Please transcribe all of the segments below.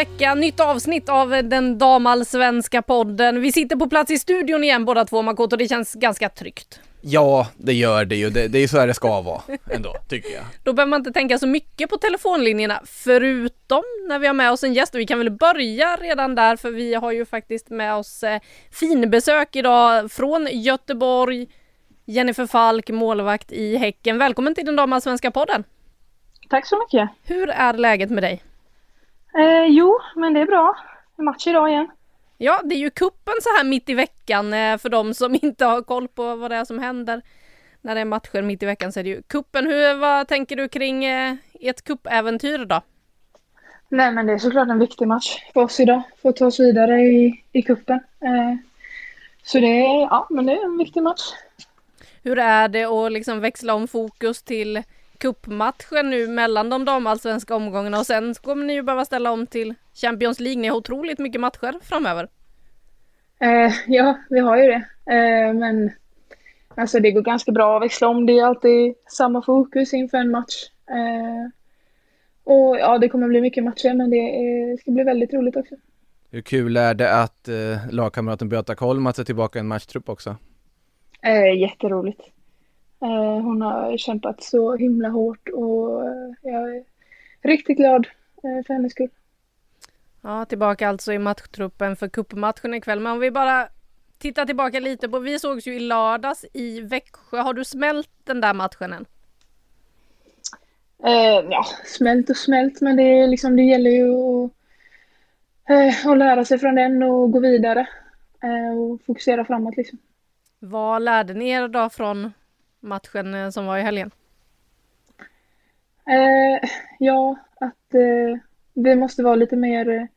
vecka, nytt avsnitt av den damallsvenska podden. Vi sitter på plats i studion igen båda två Makoto, det känns ganska tryggt. Ja, det gör det ju. Det, det är så här det ska vara ändå, tycker jag. Då behöver man inte tänka så mycket på telefonlinjerna, förutom när vi har med oss en gäst. Och vi kan väl börja redan där, för vi har ju faktiskt med oss eh, finbesök idag från Göteborg. Jennifer Falk, målvakt i Häcken. Välkommen till den damallsvenska podden. Tack så mycket. Hur är läget med dig? Eh, jo, men det är bra. Match idag igen. Ja, det är ju kuppen så här mitt i veckan eh, för de som inte har koll på vad det är som händer. När det är matcher mitt i veckan så är det ju kuppen. Hur, vad tänker du kring eh, ert kuppäventyr då? Nej, men det är såklart en viktig match för oss idag. För att ta oss vidare i, i kuppen. Eh, så det är, ja, men det är en viktig match. Hur är det att liksom växla om fokus till kuppmatchen nu mellan de damallsvenska omgångarna och sen kommer ni ju behöva ställa om till Champions League. Ni har otroligt mycket matcher framöver. Eh, ja, vi har ju det. Eh, men alltså det går ganska bra att växla om. Det är alltid samma fokus inför en match. Eh, och ja, det kommer bli mycket matcher men det ska bli väldigt roligt också. Hur kul är det att eh, lagkamraten Beata Kolmats är tillbaka i en matchtrupp också? Eh, jätteroligt. Eh, hon har kämpat så himla hårt och eh, jag är riktigt glad eh, för hennes skull. Ja, tillbaka alltså i matchtruppen för cupmatchen ikväll. Men om vi bara tittar tillbaka lite på, vi sågs ju i lördags i Växjö. Har du smält den där matchen än? Eh, ja, smält och smält, men det, är liksom, det gäller ju att, eh, att lära sig från den och gå vidare eh, och fokusera framåt. Liksom. Vad lärde ni er då från matchen eh, som var i helgen? Eh, ja, att eh, vi måste vara lite mer,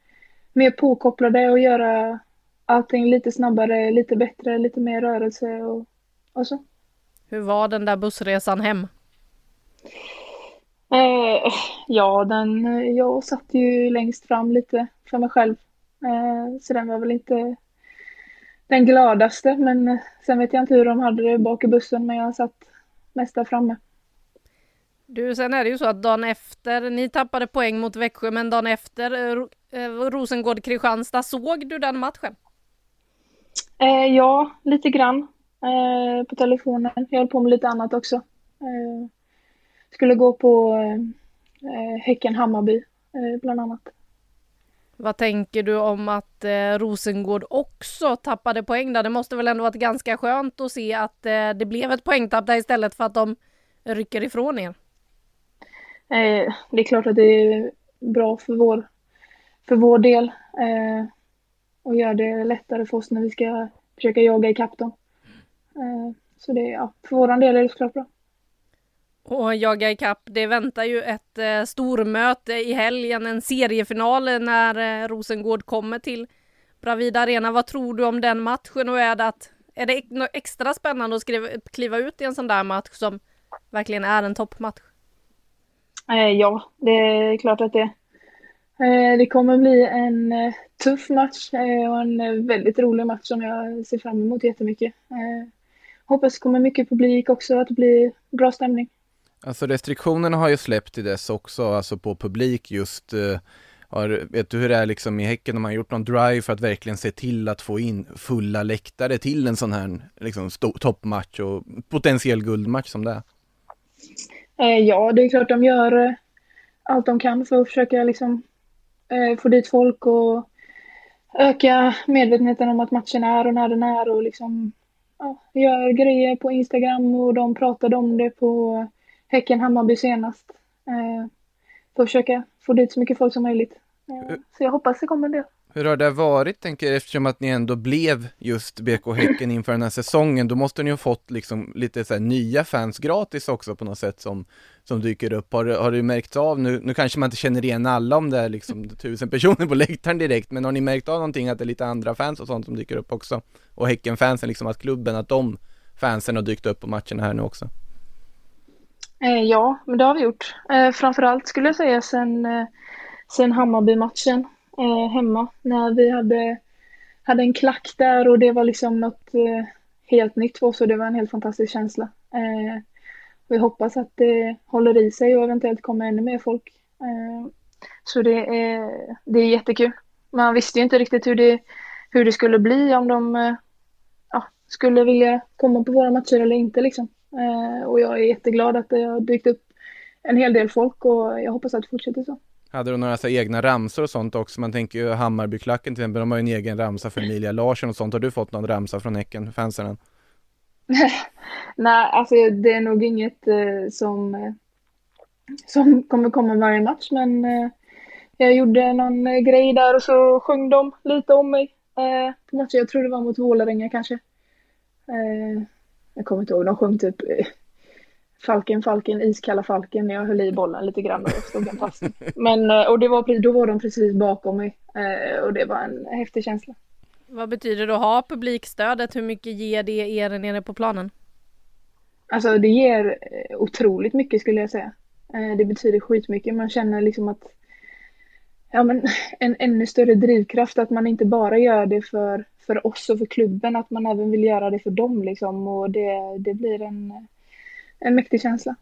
mer påkopplade och göra allting lite snabbare, lite bättre, lite mer rörelse och, och så. Hur var den där bussresan hem? Eh, ja, den, jag satt ju längst fram lite för mig själv. Eh, så den var väl inte den gladaste, men sen vet jag inte hur de hade det bak i bussen, men jag satt mest där framme. Du, sen är det ju så att dagen efter, ni tappade poäng mot Växjö, men dagen efter eh, Rosengård-Kristianstad, såg du den matchen? Eh, ja, lite grann eh, på telefonen. Jag höll på med lite annat också. Eh, skulle gå på eh, Häcken-Hammarby eh, bland annat. Vad tänker du om att eh, Rosengård också tappade poäng där? Det måste väl ändå varit ganska skönt att se att eh, det blev ett poängtapp där istället för att de rycker ifrån er. Eh, det är klart att det är bra för vår, för vår del eh, och gör det lättare för oss när vi ska försöka jaga ikapp dem. Eh, så det, ja, för vår del är det såklart bra. Och jaga ikapp, det väntar ju ett eh, stormöte i helgen, en seriefinal när eh, Rosengård kommer till Bravida Arena. Vad tror du om den matchen och är det, att, är det extra spännande att skriva, kliva ut i en sån där match som verkligen är en toppmatch? Eh, ja, det är klart att det eh, Det kommer bli en eh, tuff match eh, och en eh, väldigt rolig match som jag ser fram emot jättemycket. Eh, hoppas det kommer mycket publik också, att det blir bra stämning. Alltså restriktionerna har ju släppt till dess också, alltså på publik just uh, har, vet du hur det är liksom i Häcken, de har gjort någon drive för att verkligen se till att få in fulla läktare till en sån här liksom toppmatch och potentiell guldmatch som det är? Eh, ja, det är klart de gör eh, allt de kan för att försöka liksom eh, få dit folk och öka medvetenheten om att matchen är och när den är och liksom ja, gör grejer på Instagram och de pratade om det på Häcken-Hammarby senast. Eh, för att försöka få dit så mycket folk som möjligt. Eh, så jag hoppas det kommer en del. Hur har det varit, tänker jag, eftersom att ni ändå blev just BK Häcken inför den här säsongen, då måste ni ha fått liksom lite så nya fans gratis också på något sätt som, som dyker upp. Har, har du märkt av, nu, nu kanske man inte känner igen alla om det är liksom tusen personer på läktaren direkt, men har ni märkt av någonting att det är lite andra fans och sånt som dyker upp också? Och Häcken-fansen, liksom att klubben, att de fansen har dykt upp på matcherna här nu också? Eh, ja, men det har vi gjort. Eh, framförallt skulle jag säga sen, eh, sen Hammarby-matchen eh, hemma när vi hade, hade en klack där och det var liksom något eh, helt nytt för oss och det var en helt fantastisk känsla. Eh, vi hoppas att det håller i sig och eventuellt kommer ännu mer folk. Eh, så det är, det är jättekul. Man visste ju inte riktigt hur det, hur det skulle bli om de eh, ja, skulle vilja komma på våra matcher eller inte liksom. Eh, och jag är jätteglad att det har dykt upp en hel del folk och jag hoppas att det fortsätter så. Hade du några så egna ramsor och sånt också? Man tänker ju Hammarbyklacken till exempel, de har ju en egen ramsa för Emilia Larsson och sånt. Har du fått någon ramsa från Häcken-fansen än? Nej, alltså det är nog inget eh, som, eh, som kommer komma varje match, men eh, jag gjorde någon eh, grej där och så sjöng de lite om mig eh, på matchen. Jag tror det var mot Vålerenga kanske. Jag kommer inte ihåg, de sjöng typ eh, Falken, Falken, iskalla Falken när jag höll i bollen lite grann och stod den fast. Men, eh, och det var, då var de precis bakom mig eh, och det var en häftig känsla. Vad betyder det att ha publikstödet? Hur mycket ger det er nere på planen? Alltså det ger otroligt mycket skulle jag säga. Det betyder skitmycket. Man känner liksom att ja, men en ännu större drivkraft att man inte bara gör det för, för oss och för klubben, att man även vill göra det för dem liksom. Och det, det blir en, en mäktig känsla.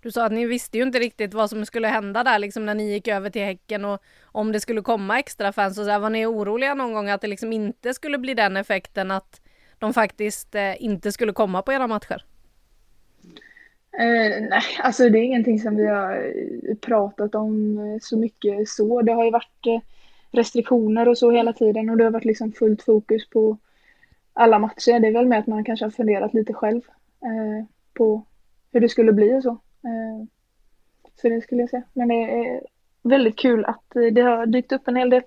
Du sa att ni visste ju inte riktigt vad som skulle hända där liksom när ni gick över till Häcken och om det skulle komma extra fans och så här, var ni oroliga någon gång att det liksom inte skulle bli den effekten att de faktiskt eh, inte skulle komma på era matcher? Eh, nej, alltså det är ingenting som vi har eh, pratat om eh, så mycket så. Det har ju varit eh, restriktioner och så hela tiden och det har varit liksom fullt fokus på alla matcher. Det är väl med att man kanske har funderat lite själv eh, på hur det skulle bli och så. Eh, så det skulle jag säga. Men det är väldigt kul att det har dykt upp en hel del.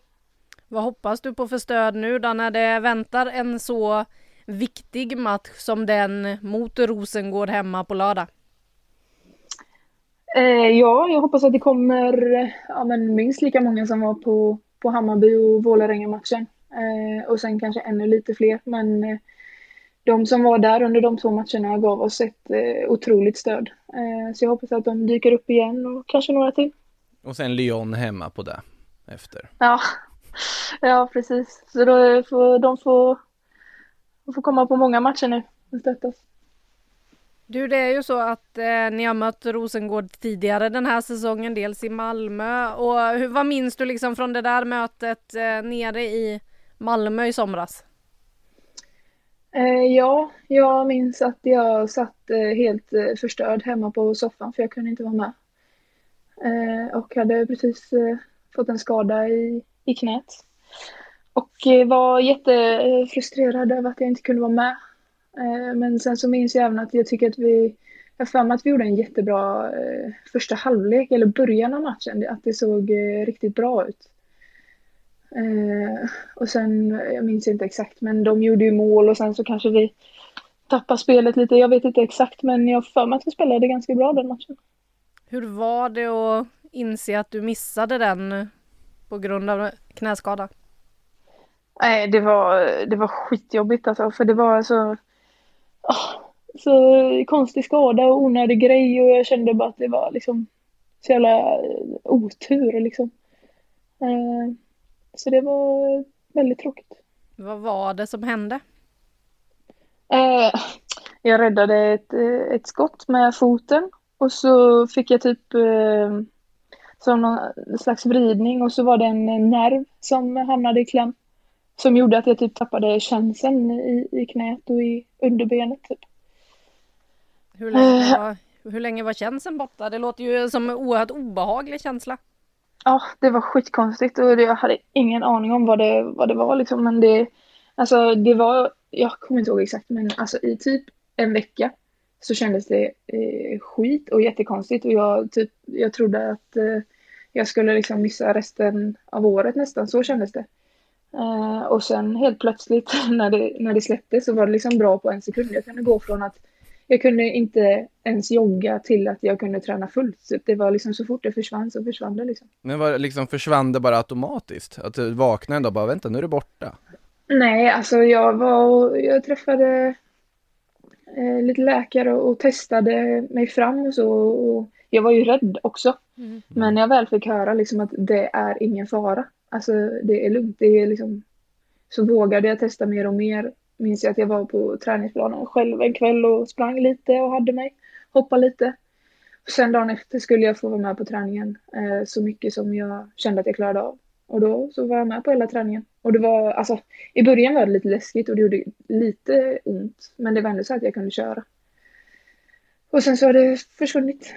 Vad hoppas du på för stöd nu då när det väntar en så viktig match som den mot Rosengård hemma på lördag? Eh, ja, jag hoppas att det kommer eh, ja, men minst lika många som var på, på Hammarby och Vålerenga-matchen. Eh, och sen kanske ännu lite fler. Men eh, de som var där under de två matcherna gav oss ett eh, otroligt stöd. Eh, så jag hoppas att de dyker upp igen och kanske några till. Och sen Lyon hemma på det efter. Ja, ja precis. Så då får de får, de får komma på många matcher nu och stöttas. Du, det är ju så att eh, ni har mött Rosengård tidigare den här säsongen, dels i Malmö. Och hur, vad minns du liksom från det där mötet eh, nere i Malmö i somras? Eh, ja, jag minns att jag satt eh, helt eh, förstörd hemma på soffan för jag kunde inte vara med. Eh, och hade precis eh, fått en skada i, i knät. Och eh, var jättefrustrerad över att jag inte kunde vara med. Eh, men sen så minns jag även att jag tycker att vi, jag för mig att vi gjorde en jättebra eh, första halvlek, eller början av matchen, att det såg eh, riktigt bra ut. Och sen, jag minns inte exakt, men de gjorde ju mål och sen så kanske vi tappade spelet lite. Jag vet inte exakt, men jag för mig att vi spelade ganska bra den matchen. Hur var det att inse att du missade den på grund av knäskada? Nej, det var, det var skitjobbigt alltså, för det var så, ah, så konstig skada och onödig grej och jag kände bara att det var liksom så jävla otur liksom. Eh, så det var väldigt tråkigt. Vad var det som hände? Eh, jag räddade ett, eh, ett skott med foten och så fick jag typ eh, som någon slags vridning och så var det en nerv som hamnade i kläm. Som gjorde att jag typ tappade känseln i, i knät och i underbenet typ. Hur länge, var, hur länge var känseln borta? Det låter ju som en oerhört obehaglig känsla. Ja, det var skitkonstigt och jag hade ingen aning om vad det, vad det var liksom men det, alltså det var jag kommer inte ihåg exakt, men alltså i typ en vecka så kändes det eh, skit och jättekonstigt och jag, typ, jag trodde att eh, jag skulle liksom missa resten av året nästan, så kändes det. Uh, och sen helt plötsligt när det, när det släppte så var det liksom bra på en sekund. Jag kunde gå från att jag kunde inte ens jogga till att jag kunde träna fullt. Så det var liksom så fort det försvann så försvann det liksom. Men var liksom försvann det bara automatiskt? Att du vaknade en dag och bara vänta nu är det borta? Nej, alltså jag var jag träffade eh, lite läkare och testade mig fram och så. Och jag var ju rädd också. Mm. Men när jag väl fick höra liksom att det är ingen fara. Alltså det är lugnt. Det är liksom, så vågade jag testa mer och mer. Minns jag att jag var på träningsplanen själv en kväll och sprang lite och hade mig. Hoppa lite. Och sen dagen efter skulle jag få vara med på träningen eh, så mycket som jag kände att jag klarade av. Och då så var jag med på hela träningen. Och det var, alltså, i början var det lite läskigt och det gjorde lite ont. Men det var ändå så att jag kunde köra. Och sen så har det försvunnit.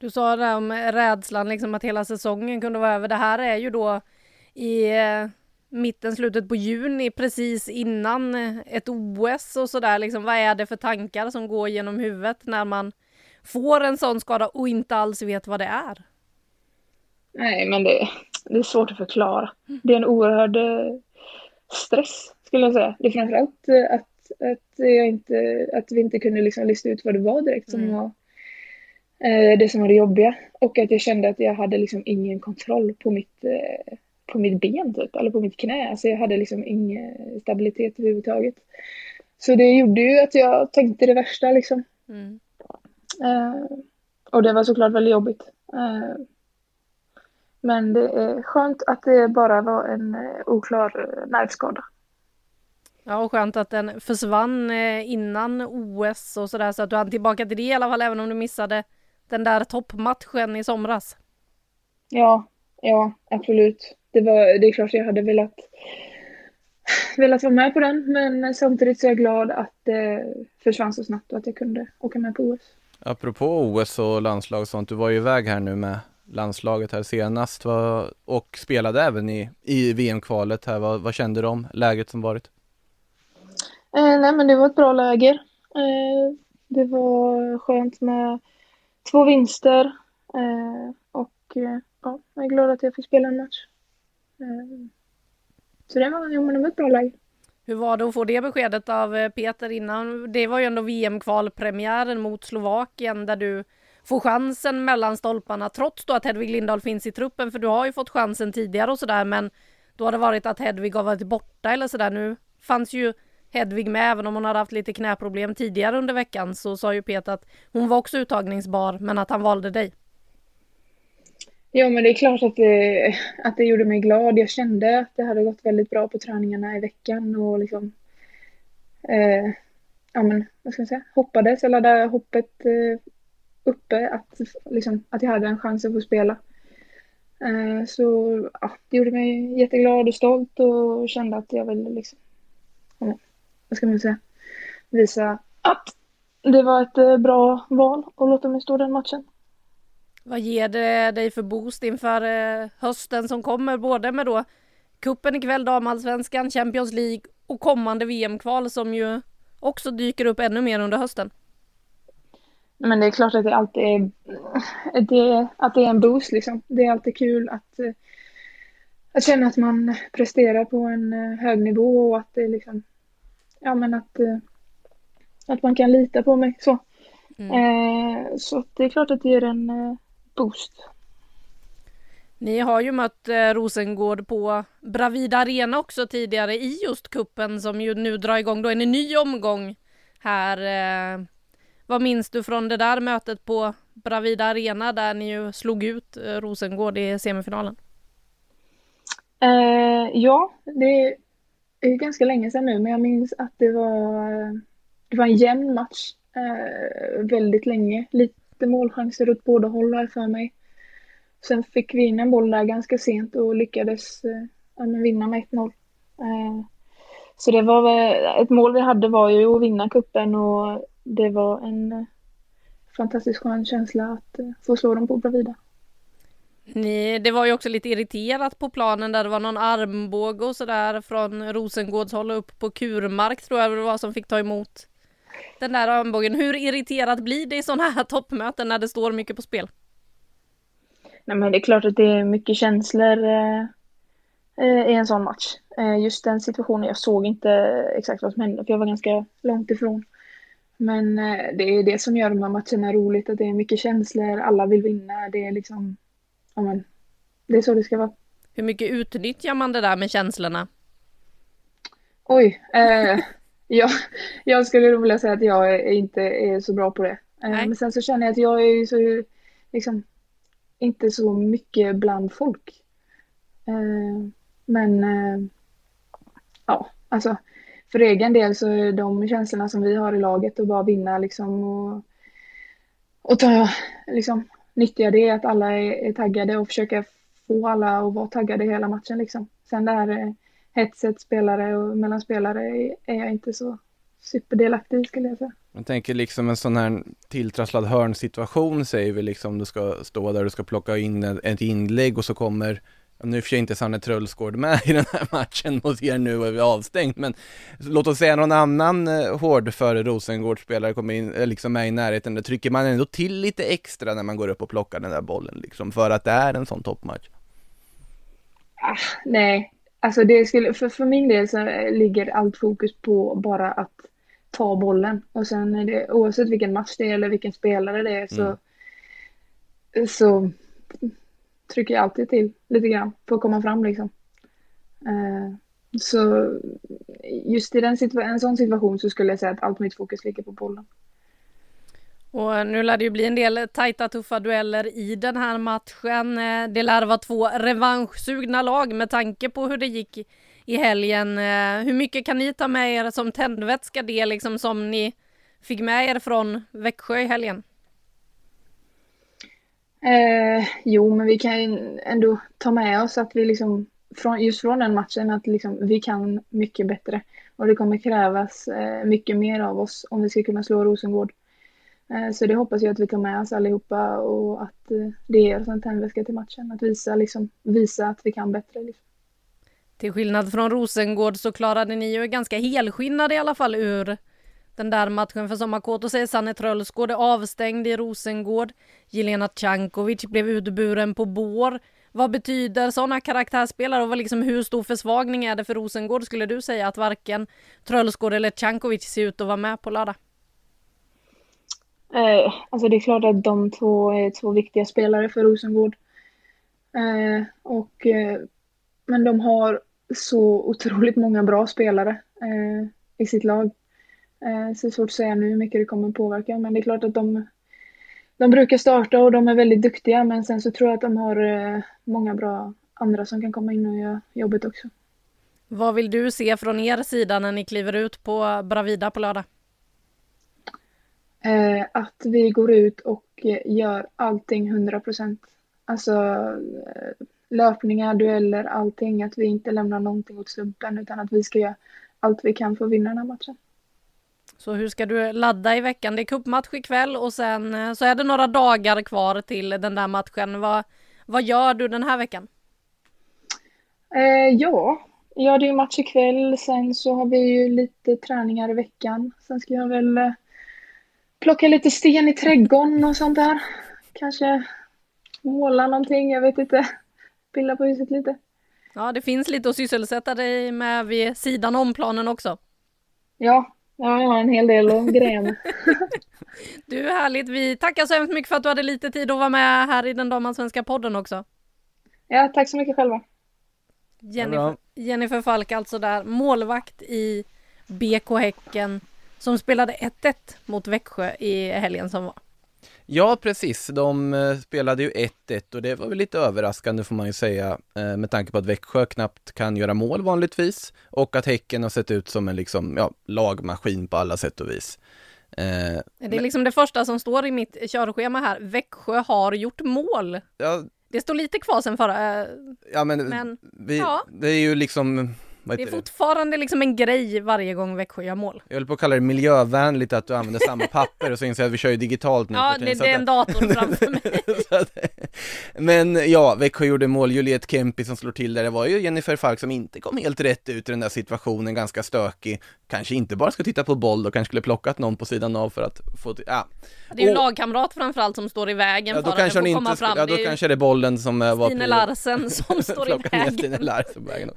Du sa det om rädslan, liksom att hela säsongen kunde vara över. Det här är ju då i eh, mitten, slutet på juni, precis innan ett OS och sådär. Liksom, vad är det för tankar som går genom huvudet när man får en sån skada och inte alls vet vad det är? Nej, men det, det är svårt att förklara. Det är en oerhörd eh, stress, skulle jag säga. Det är framförallt eh, att, att, jag inte, att vi inte kunde liksom lista ut vad det var direkt som mm. var det som var det jobbiga. Och att jag kände att jag hade liksom ingen kontroll på mitt, eh, på mitt ben typ, eller på mitt knä. Alltså jag hade liksom ingen stabilitet överhuvudtaget. Så det gjorde ju att jag tänkte det värsta liksom. Mm. Eh, och det var såklart väldigt jobbigt. Eh, men det är skönt att det bara var en eh, oklar eh, nervskada. Ja, och skönt att den försvann eh, innan OS och sådär så att du hann tillbaka till det i alla fall även om du missade den där toppmatchen i somras. Ja, ja absolut. Det, var, det är klart jag hade velat, velat vara med på den men samtidigt så är jag glad att det försvann så snabbt och att jag kunde åka med på OS. Apropå OS och landslag och sånt, du var ju iväg här nu med landslaget här senast och spelade även i, i VM-kvalet här. Vad, vad kände du om läget som varit? Eh, nej men det var ett bra läger. Eh, det var skönt med två vinster eh, och eh, ja, jag är glad att jag fick spela en match. Eh, så det var, ja, men det var ett bra läge. Hur var det att få det beskedet av eh, Peter innan? Det var ju ändå VM-kvalpremiären mot Slovakien där du får chansen mellan stolparna trots då att Hedvig Lindahl finns i truppen för du har ju fått chansen tidigare och sådär men då har det varit att Hedvig har varit borta eller sådär. Nu fanns ju Hedvig med även om hon hade haft lite knäproblem tidigare under veckan så sa ju Peter att hon var också uttagningsbar men att han valde dig. Ja men det är klart att det, att det gjorde mig glad. Jag kände att det hade gått väldigt bra på träningarna i veckan och liksom eh, ja men vad ska man säga, hoppades eller hade hoppet eh, uppe att, liksom, att jag hade en chans att få spela. Eh, så ja, det gjorde mig jätteglad och stolt och kände att jag ville liksom, vad ska man säga, visa att det var ett eh, bra val att låta mig stå den matchen. Vad ger det dig för boost inför eh, hösten som kommer både med då kuppen ikväll, damallsvenskan, Champions League och kommande VM-kval som ju också dyker upp ännu mer under hösten? Men det är klart att det alltid är, det, att det är en boost liksom. Det är alltid kul att, eh, att känna att man presterar på en hög nivå och att det liksom, ja men att, eh, att man kan lita på mig så. Mm. Eh, så det är klart att det ger en boost. Ni har ju mött Rosengård på Bravida Arena också tidigare i just kuppen som ju nu drar igång då en ny omgång här vad minns du från det där mötet på Bravida Arena där ni ju slog ut eh, Rosengård i semifinalen? Eh, ja, det är ganska länge sedan nu, men jag minns att det var, det var en jämn match eh, väldigt länge. Lite målchanser åt båda håll här för mig. Sen fick vi in en boll där ganska sent och lyckades eh, vinna med 1-0. Eh, så det var eh, ett mål vi hade var ju att vinna kuppen och det var en eh, fantastiskt skön känsla att eh, få slå dem på Bravida. Ni, det var ju också lite irriterat på planen där det var någon armbåge och sådär från Rosengårds håll upp på Kurmark tror jag det var som fick ta emot den där armbågen. Hur irriterat blir det i sådana här toppmöten när det står mycket på spel? Nej, men det är klart att det är mycket känslor eh, eh i en sån match. Eh, just den situationen, jag såg inte eh, exakt vad som hände för jag var ganska långt ifrån. Men eh, det är det som gör de här matcherna roligt, att det är mycket känslor, alla vill vinna, det är liksom, ja men, det är så det ska vara. Hur mycket utnyttjar man det där med känslorna? Oj, eh, jag, jag skulle vilja säga att jag är, inte är så bra på det. Eh, men sen så känner jag att jag är så, liksom, inte så mycket bland folk. Eh, men eh, ja, alltså för egen del så är de känslorna som vi har i laget att bara vinna liksom och, och ta, liksom, nyttja det att alla är, är taggade och försöka få alla att vara taggade hela matchen liksom. Sen det här eh, hetset spelare och mellan spelare är jag inte så superdelaktig skulle jag säga. Man tänker liksom en sån här tilltrasslad hörnsituation säger vi liksom du ska stå där du ska plocka in ett inlägg och så kommer nu för inte Sanne Trölsgård med i den här matchen mot er nu är vi avstängt, men låt oss säga någon annan eh, hård före Rosengård-spelare kommer in, eh, liksom med i närheten, då trycker man ändå till lite extra när man går upp och plockar den där bollen liksom, för att det är en sån toppmatch. Ah, nej, alltså det skulle, för, för min del så ligger allt fokus på bara att ta bollen och sen är det oavsett vilken match det är eller vilken spelare det är så, mm. så trycker jag alltid till lite grann för att komma fram liksom. Eh, så just i den en sån situation så skulle jag säga att allt mitt fokus ligger på bollen. Och nu lär det ju bli en del tajta tuffa dueller i den här matchen. Eh, det lär vara två revanschsugna lag med tanke på hur det gick i helgen. Eh, hur mycket kan ni ta med er som tändvätska det liksom som ni fick med er från Växjö i helgen? Eh, jo, men vi kan ju ändå ta med oss att vi liksom, från, just från den matchen, att liksom, vi kan mycket bättre. Och det kommer krävas eh, mycket mer av oss om vi ska kunna slå Rosengård. Eh, så det hoppas jag att vi tar med oss allihopa och att eh, det ger oss en tändvätska till matchen. Att visa, liksom, visa att vi kan bättre. Liksom. Till skillnad från Rosengård så klarade ni ju ganska helskinnade i alla fall ur den där matchen för Sommarkåt och säger Sanne Trölsgård är avstängd i Rosengård. Jelena Cankovic blev utburen på bår. Vad betyder sådana karaktärsspelare och vad liksom, hur stor försvagning är det för Rosengård skulle du säga att varken Trölsgård eller Cankovic ser ut att vara med på lördag? Eh, alltså det är klart att de två är två viktiga spelare för Rosengård. Eh, och, eh, men de har så otroligt många bra spelare eh, i sitt lag. Eh, så det är svårt att säga nu hur mycket det kommer påverka, men det är klart att de, de brukar starta och de är väldigt duktiga, men sen så tror jag att de har eh, många bra andra som kan komma in och göra jobbet också. Vad vill du se från er sida när ni kliver ut på Bravida på lördag? Eh, att vi går ut och gör allting 100 procent. Alltså löpningar, dueller, allting. Att vi inte lämnar någonting åt slumpen utan att vi ska göra allt vi kan för att vinna den här matchen. Så hur ska du ladda i veckan? Det är cupmatch ikväll och sen eh, så är det några dagar kvar till den där matchen. Vad, vad gör du den här veckan? Eh, ja, ja det är match ikväll. Sen så har vi ju lite träningar i veckan. Sen ska jag väl eh, plocka lite sten i trädgården och sånt där. Kanske måla någonting, jag vet inte. Pilla på huset lite. Ja, det finns lite att sysselsätta dig med vid sidan om planen också. Ja, Ja, jag har en hel del att med. du, härligt. Vi tackar så hemskt mycket för att du hade lite tid att vara med här i den Damallsvenska podden också. Ja, tack så mycket själva. Jennifer, Jennifer Falk alltså där, målvakt i BK Häcken som spelade 1-1 mot Växjö i helgen som var. Ja, precis. De eh, spelade ju 1-1 och det var väl lite överraskande får man ju säga eh, med tanke på att Växjö knappt kan göra mål vanligtvis och att Häcken har sett ut som en liksom, ja, lagmaskin på alla sätt och vis. Eh, det är liksom det första som står i mitt körschema här. Växjö har gjort mål. Ja, det står lite kvar sen förra. Ja, men, men vi, ja. det är ju liksom det är fortfarande liksom en grej varje gång Växjö gör mål. Jag höll på att kalla det miljövänligt att du använder samma papper och så inser jag att vi kör ju digitalt nu. Ja, det, det är en dator framför mig. Men ja, Växjö gjorde mål, Juliet Kempi som slår till där, det var ju Jennifer Falk som inte kom helt rätt ut i den där situationen, ganska stökig. Kanske inte bara ska titta på boll och kanske skulle plockat någon på sidan av för att få, ja. Det är ju Och- lagkamrat framförallt som står i vägen Ja, då för kanske att få komma inte, fram. ja då det kanske det är bollen som eh, var Stine Larsen som står i ner Stine vägen. Larsen på vägen.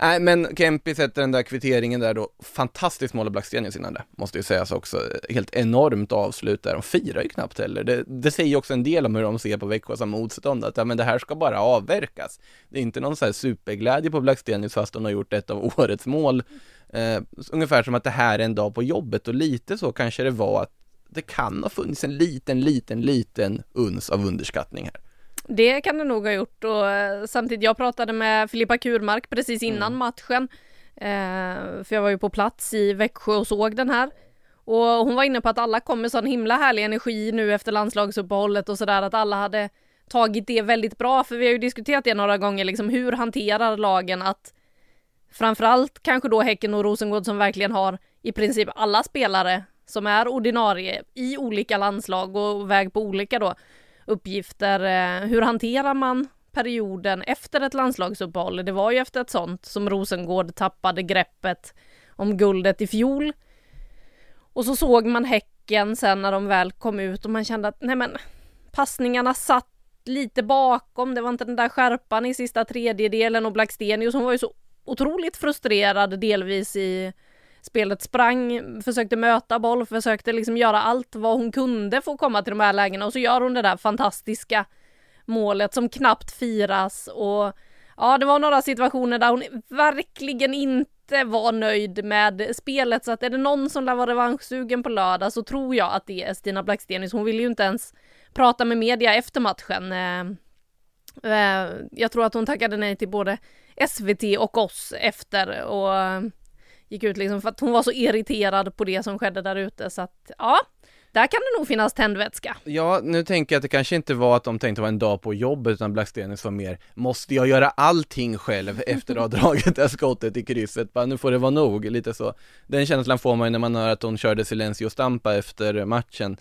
Nej men Kempi sätter den där kvitteringen där då, fantastiskt mål av Blackstenius innan det, måste ju sägas också, helt enormt avslut där, de firar ju knappt heller. Det, det säger ju också en del om hur de ser på Växjö som motstånd, att ja men det här ska bara avverkas. Det är inte någon så här superglädje på Blackstenius fast de har gjort ett av årets mål. Eh, ungefär som att det här är en dag på jobbet och lite så kanske det var att det kan ha funnits en liten, liten, liten uns av underskattning här. Det kan det nog ha gjort och eh, samtidigt, jag pratade med Filippa Kurmark precis innan Mm. matchen. Eh, för jag var ju på plats i Växjö och såg den här. Och hon var inne på att alla kom med sån himla härlig energi nu efter landslagsuppehållet och sådär, att alla hade tagit det väldigt bra, för vi har ju diskuterat det några gånger, liksom hur hanterar lagen att framförallt kanske då Häcken och Rosengård som verkligen har i princip alla spelare som är ordinarie i olika landslag och väg på olika då uppgifter. Eh, hur hanterar man perioden efter ett landslagsuppehåll? Det var ju efter ett sånt som Rosengård tappade greppet om guldet i fjol. Och så såg man Häcken sen när de väl kom ut och man kände att nej men passningarna satt lite bakom, det var inte den där skärpan i sista tredjedelen och Blackstenius hon var ju så otroligt frustrerad delvis i spelet, sprang, försökte möta boll, försökte liksom göra allt vad hon kunde för att komma till de här lägena. Och så gör hon det där fantastiska målet som knappt firas. Och ja, det var några situationer där hon verkligen inte var nöjd med spelet. Så att är det någon som lär vara revanschsugen på lördag så tror jag att det är Stina Blackstenius. Hon vill ju inte ens prata med media efter matchen. Eh, eh, Jag tror att hon tackade nej till både SVT och oss efter och eh, gick ut liksom för att hon var så irriterad på det som skedde där ute så att ja, där kan det nog finnas tändvätska. Ja, nu tänker jag att det kanske inte var att de tänkte vara en dag på jobbet utan Blackstenius var mer Måste jag göra allting själv efter att ha dragit det här skottet i krysset? Bara, nu får det vara nog, lite så Den känslan får man ju när man hör att hon körde Silencio Stampa efter matchen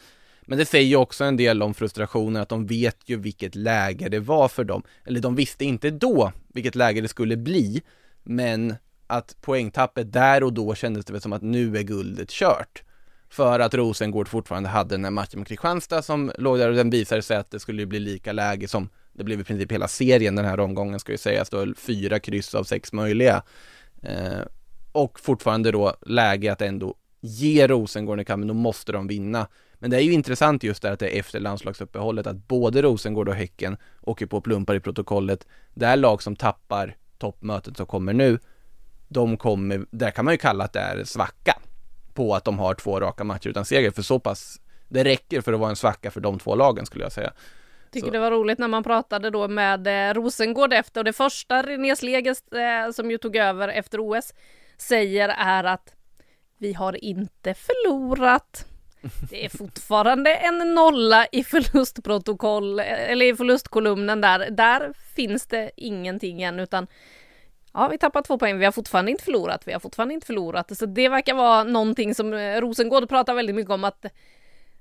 men det säger ju också en del om frustrationen att de vet ju vilket läge det var för dem. Eller de visste inte då vilket läge det skulle bli Men att poängtappet där och då kändes det väl som att nu är guldet kört. För att Rosengård fortfarande hade den här matchen med Kristianstad som låg där och den visade sig att det skulle bli lika läge som det blev i princip hela serien den här omgången ska ju sägas då fyra kryss av sex möjliga. Eh, och fortfarande då läge att ändå ge Rosengård en kamp, men då måste de vinna men det är ju intressant just där att det är efter landslagsuppehållet att både Rosengård och Häcken åker på plumpar i protokollet det är lag som tappar toppmötet som kommer nu de kommer, där kan man ju kalla att det är svacka på att de har två raka matcher utan seger, för så pass det räcker för att vara en svacka för de två lagen skulle jag säga. Tycker Så. det var roligt när man pratade då med eh, Rosengård efter och det första René Sleges eh, som ju tog över efter OS säger är att vi har inte förlorat. Det är fortfarande en nolla i förlustprotokoll eller i förlustkolumnen där. Där finns det ingenting än utan Ja, vi tappar två poäng. Vi har fortfarande inte förlorat. Vi har fortfarande inte förlorat. Så det verkar vara någonting som eh, Rosengård pratar väldigt mycket om att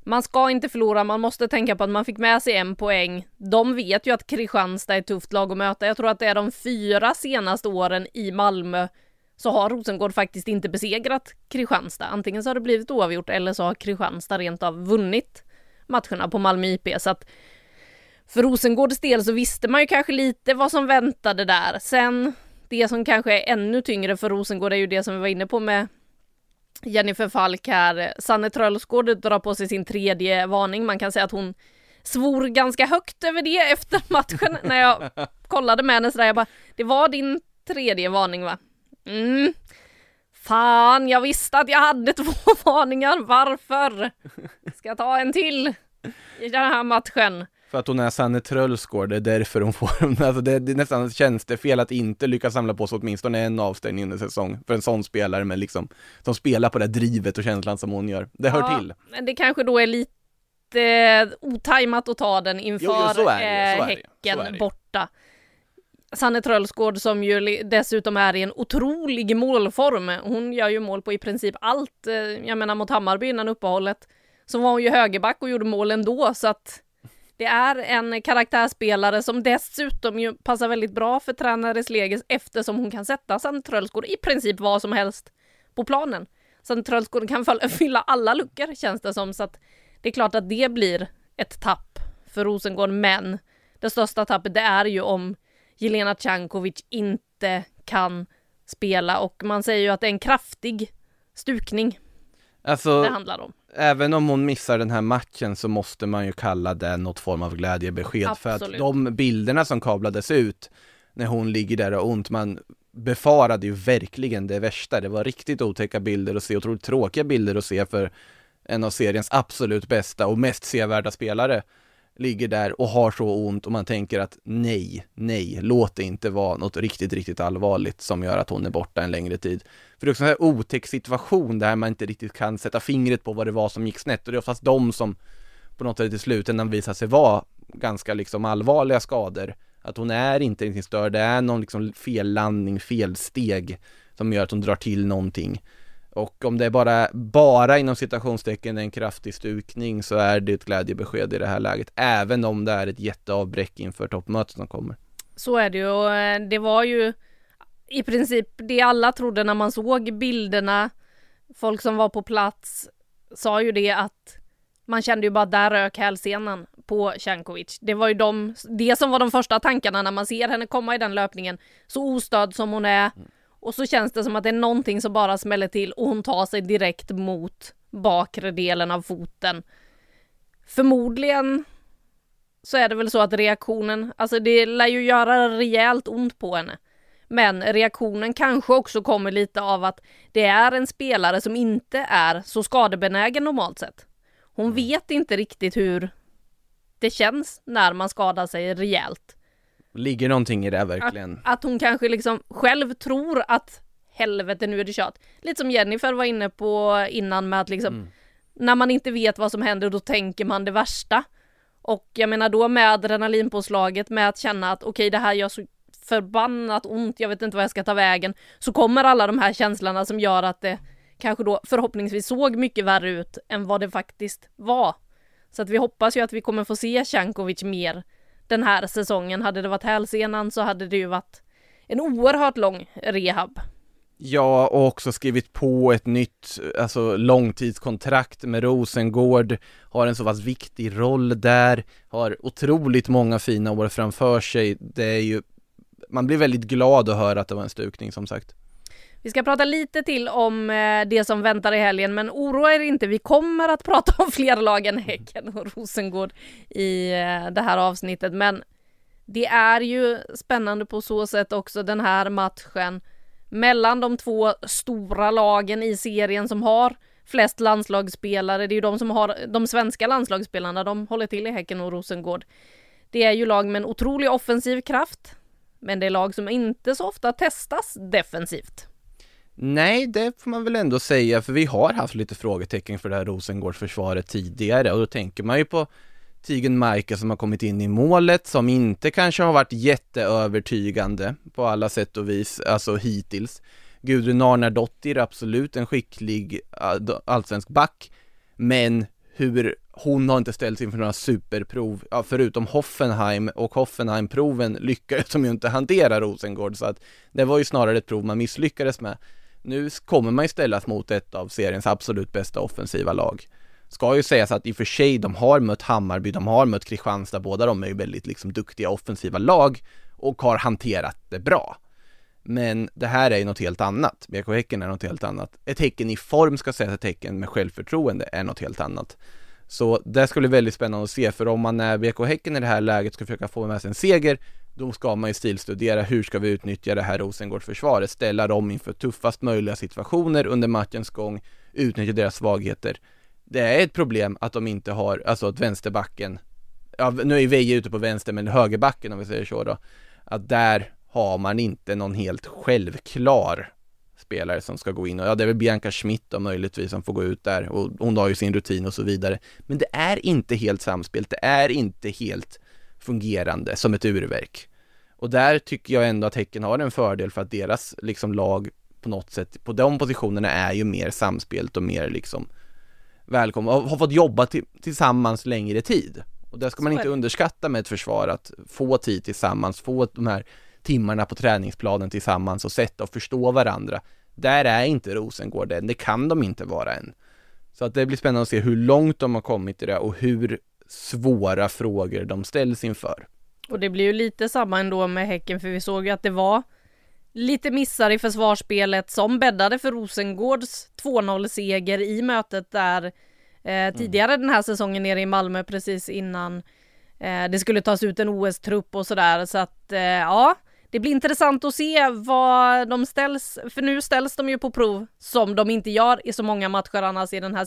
man ska inte förlora, man måste tänka på att man fick med sig en poäng. De vet ju att Kristianstad är ett tufft lag att möta. Jag tror att det är de fyra senaste åren i Malmö så har Rosengård faktiskt inte besegrat Kristianstad. Antingen så har det blivit oavgjort eller så har Kristianstad rent av vunnit matcherna på Malmö IP. Så att för Rosengårds del så visste man ju kanske lite vad som väntade där. Sen det som kanske är ännu tyngre för Rosengård är ju det som vi var inne på med Jennifer Falk här. Sanne Trölsgård drar på sig sin tredje varning. Man kan säga att hon svor ganska högt över det efter matchen när jag kollade med henne sådär. Jag bara, det var din tredje varning va? Mm. Fan, jag visste att jag hade två varningar. Varför? Ska jag ta en till i den här matchen? För att hon är Sanne Trölsgård, det är därför hon får alltså det, det är nästan tjänstefel att inte lyckas samla på sig åtminstone en avstängning under säsong för en sån spelare med liksom, som spelar på det drivet och känslan som hon gör. Det hör Ja, till. Men det kanske då är lite eh, otajmat att ta den inför Jo, jo, eh, Häcken borta. Sanne Trölsgård som ju dessutom är i en otrolig målform. Hon gör ju mål på i princip allt. Eh, jag menar mot Hammarby innan uppehållet så var hon ju högerback och gjorde mål ändå så att Det är en karaktärsspelare som dessutom ju passar väldigt bra för tränare Sleges eftersom hon kan sätta Sanne Trölsgård i princip vad som helst på planen. Sanne Trölsgård kan fylla alla luckor känns det som, så att det är klart att det blir ett tapp för Rosengård, men det största tappet det är ju om Jelena Cankovic inte kan spela och man säger ju att det är en kraftig stukning Alltså, det handlar om. även om hon missar den här matchen så måste man ju kalla det något form av glädjebesked för att Absolut. de bilderna som kablades ut när hon ligger där och har ont, man befarade ju verkligen det värsta. Det var riktigt otäcka bilder att se, otroligt tråkiga bilder att se för en av seriens absolut bästa och mest sevärda spelare ligger där och har så ont och man tänker att nej, nej, låt det inte vara något riktigt, riktigt allvarligt som gör att hon är borta en längre tid. För det är också en här otäck situation där man inte riktigt kan sätta fingret på vad det var som gick snett och det är oftast de som på något sätt i slutändan visar sig vara ganska liksom allvarliga skador. Att hon är inte riktigt störd, det är någon liksom fellandning, felsteg som gör att hon drar till någonting. Och om det är bara, bara inom citationstecken en kraftig stukning så är det ett glädjebesked i det här läget, även om det är ett jätteavbräck inför toppmötet som kommer. Så är det ju och eh, det var ju i princip det alla trodde när man såg bilderna. Folk som var på plats sa ju det att man kände ju bara där rök hälsenan på Cankovic. Det var ju de, det som var de första tankarna när man ser henne komma i den löpningen. Så ostörd som hon är. Och så känns det som att det är någonting som bara smäller till och hon tar sig direkt mot bakre delen av foten. Förmodligen så är det väl så att reaktionen, alltså det lär ju göra rejält ont på henne. Men reaktionen kanske också kommer lite av att det är en spelare som inte är så skadebenägen normalt sett. Hon vet inte riktigt hur det känns när man skadar sig rejält. Ligger någonting i det verkligen? Att hon kanske liksom själv tror att helvete nu är det kört. Lite som Jennifer var inne på innan med att liksom när man inte vet vad som händer då tänker man det värsta. Och jag menar då med adrenalinpåslaget med att känna att okej det här gör så förbannat ont, jag vet inte vad jag ska ta vägen. Så kommer alla de här känslorna som gör att det kanske då förhoppningsvis såg mycket värre ut än vad det faktiskt var. Så att vi hoppas ju att vi kommer få se Cankovic mer den här säsongen. Hade det varit hälsenan så hade det ju varit en oerhört lång rehab. Ja, och också skrivit på ett nytt, alltså långtidskontrakt med Rosengård, har en så pass viktig roll där, har otroligt många fina år framför sig. Det är ju, man blir väldigt glad att höra att det var en stukning som sagt. Vi ska prata lite till om eh, det som väntar i helgen, men oroa er inte, vi kommer att prata om fler lag än Häcken och Rosengård i eh, det här avsnittet, men det är ju spännande på så sätt också den här matchen mellan de två stora lagen i serien som har flest landslagsspelare. Det är ju de som har de svenska landslagsspelarna, de håller till i Häcken och Rosengård. Det är ju lag med en otrolig offensiv kraft, men det är lag som inte så ofta testas defensivt. Nej, det får man väl ändå säga, för vi har haft lite frågetecken för det här Rosengårdsförsvaret tidigare och då tänker man ju på Tigen Majka som har kommit in i målet, som inte kanske har varit jätteövertygande på alla sätt och vis, alltså hittills. Gudrun Arnardottir, absolut en skicklig äh, allsvensk back, men hur hon har inte ställts inför några superprov, ja, förutom Hoffenheim och Hoffenheim-proven lyckades de ju inte hantera Rosengård, så att det var ju snarare ett prov man misslyckades med. Nu kommer man ju ställas mot ett av seriens absolut bästa offensiva lag. Ska ju sägas att i och för sig, de har mött Hammarby, de har mött Kristianstad, båda de är ju väldigt liksom duktiga offensiva lag och har hanterat det bra. Men det här är ju något helt annat. BK Häcken är något helt annat. Ett Häcken i form ska sägas ett Häcken med självförtroende är något helt annat. Så det skulle bli väldigt spännande att se, för om man är BK Häcken i det här läget ska försöka få med sig en seger, då ska man ju stilstudera hur ska vi utnyttja det här Rosengårdsförsvaret, ställa dem inför tuffast möjliga situationer under matchens gång, utnyttja deras svagheter. Det är ett problem att de inte har, alltså att vänsterbacken, ja nu är Veje ute på vänster, men högerbacken om vi säger så då, att där har man inte någon helt självklar spelare som ska gå in och ja, det är väl Bianca Schmidt då möjligtvis som får gå ut där och hon har ju sin rutin och så vidare. Men det är inte helt samspelt, det är inte helt fungerande som ett urverk. Och där tycker jag ändå att Häcken har en fördel för att deras liksom lag på något sätt, på de positionerna är ju mer samspelt och mer liksom välkomna och har fått jobba till, tillsammans längre tid. Och det ska man inte underskatta med ett försvar, att få tid tillsammans, få de här timmarna på träningsplanen tillsammans och sätta och förstå varandra. Där är inte Rosengård än, det kan de inte vara än. Så att det blir spännande att se hur långt de har kommit i det och hur svåra frågor de ställs inför. Och det blir ju lite samma ändå med Häcken för vi såg ju att det var lite missar i försvarsspelet som bäddade för Rosengårds 2-0 seger i mötet där eh, tidigare den här säsongen nere i Malmö precis innan eh, det skulle tas ut en OS-trupp och sådär så att eh, ja det blir intressant att se vad de ställs, för nu ställs de ju på prov som de inte gör i så många matcher annars i den här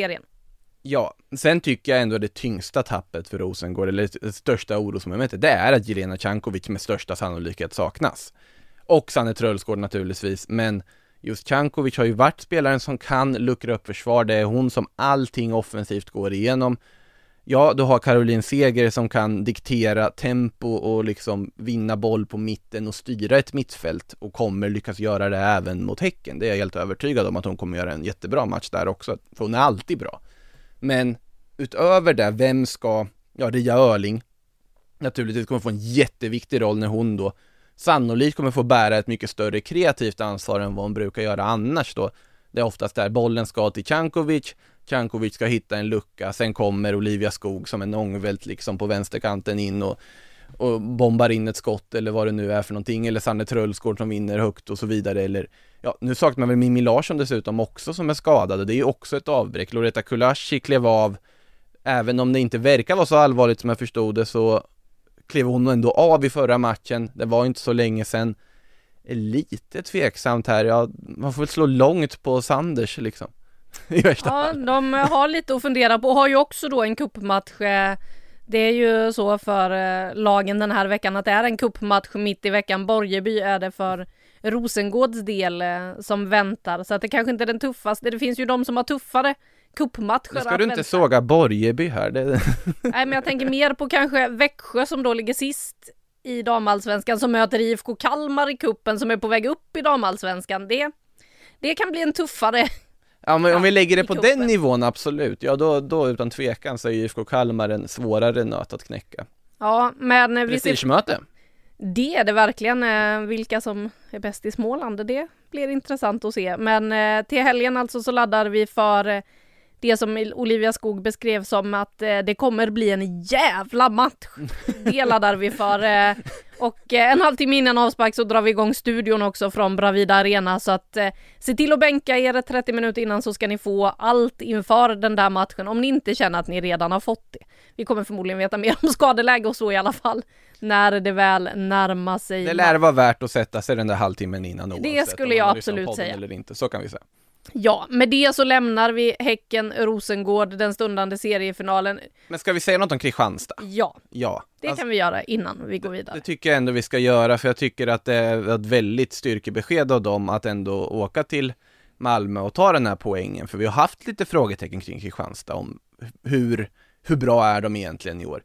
Serien. Ja, sen tycker jag ändå det tyngsta tappet för Rosengård, eller det största orosmomentet, det är att Jelena Cankovic med största sannolikhet saknas. Och Sanne Trölsgård naturligtvis, men just Cankovic har ju varit spelaren som kan luckra upp försvar, det är hon som allting offensivt går igenom. Ja, du har Caroline Seger som kan diktera tempo och liksom vinna boll på mitten och styra ett mittfält och kommer lyckas göra det även mot Häcken. Det är jag helt övertygad om att hon kommer göra en jättebra match där också, för hon är alltid bra. Men utöver det, vem ska, ja Ria Öling naturligtvis kommer få en jätteviktig roll när hon då sannolikt kommer få bära ett mycket större kreativt ansvar än vad hon brukar göra annars då. Det är oftast där bollen ska till Cankovic, Cankovic ska hitta en lucka, sen kommer Olivia Skog som en ångvält liksom på vänsterkanten in och, och bombar in ett skott eller vad det nu är för någonting, eller Sanne Trölsgård som vinner högt och så vidare, eller ja, nu saknar man väl Mimmi Larsson dessutom också som är skadad och det är ju också ett avbräck. Loretta Kulashi klev av, även om det inte verkar vara så allvarligt som jag förstod det så klev hon ändå av i förra matchen, det var inte så länge sedan. Lite tveksamt här, ja, man får väl slå långt på Sanders liksom. I värsta Ja, fall. de har lite att fundera på och har ju också då en kuppmatch. eh, Det är ju så för eh, lagen den här veckan att det är en kuppmatch mitt i veckan. Borgeby är det för Rosengårds del eh, som väntar. Så att det kanske inte är den tuffaste. Det finns ju de som har tuffare kuppmatcher Nu ska du inte vänta. såga Borgeby här, det, Nej men jag tänker mer på kanske Växjö som då ligger sist i damallsvenskan som möter IFK Kalmar i kuppen som är på väg upp i damallsvenskan. Det, det kan bli en tuffare Ja men om vi lägger det på den nivån, absolut. Ja då, då utan tvekan så är IFK Kalmar en svårare nöt att knäcka. Ja, men vi ser. Det är det verkligen. eh, Vilka som är bäst i Småland, det blir intressant att se. Men eh, till helgen alltså så laddar vi för eh, det som Olivia Skog beskrev som att eh, det kommer bli en jävla match. Det laddar vi för. eh, Och eh, en halvtimme innan avspark så drar vi igång studion också från Bravida Arena så att eh, se till att bänka er 30 minuter innan så ska ni få allt inför den där matchen om ni inte känner att ni redan har fått det. Vi kommer förmodligen veta mer om skadeläge och så i alla fall när det väl närmar sig. Det lär vara värt att sätta sig den där halvtimmen innan oavsett skulle om man jag absolut säga. Eller inte, så kan vi säga. Ja, med det så lämnar vi Häcken Rosengård, den stundande seriefinalen. Men ska vi säga något om Kristianstad? Ja, Ja. det Alltså, kan vi göra innan vi går vidare. det tycker jag ändå vi ska göra, för jag tycker att det är ett väldigt styrkebesked av dem att ändå åka till Malmö och ta den här poängen, för vi har haft lite frågetecken kring Kristianstad om hur, hur bra är de egentligen i år?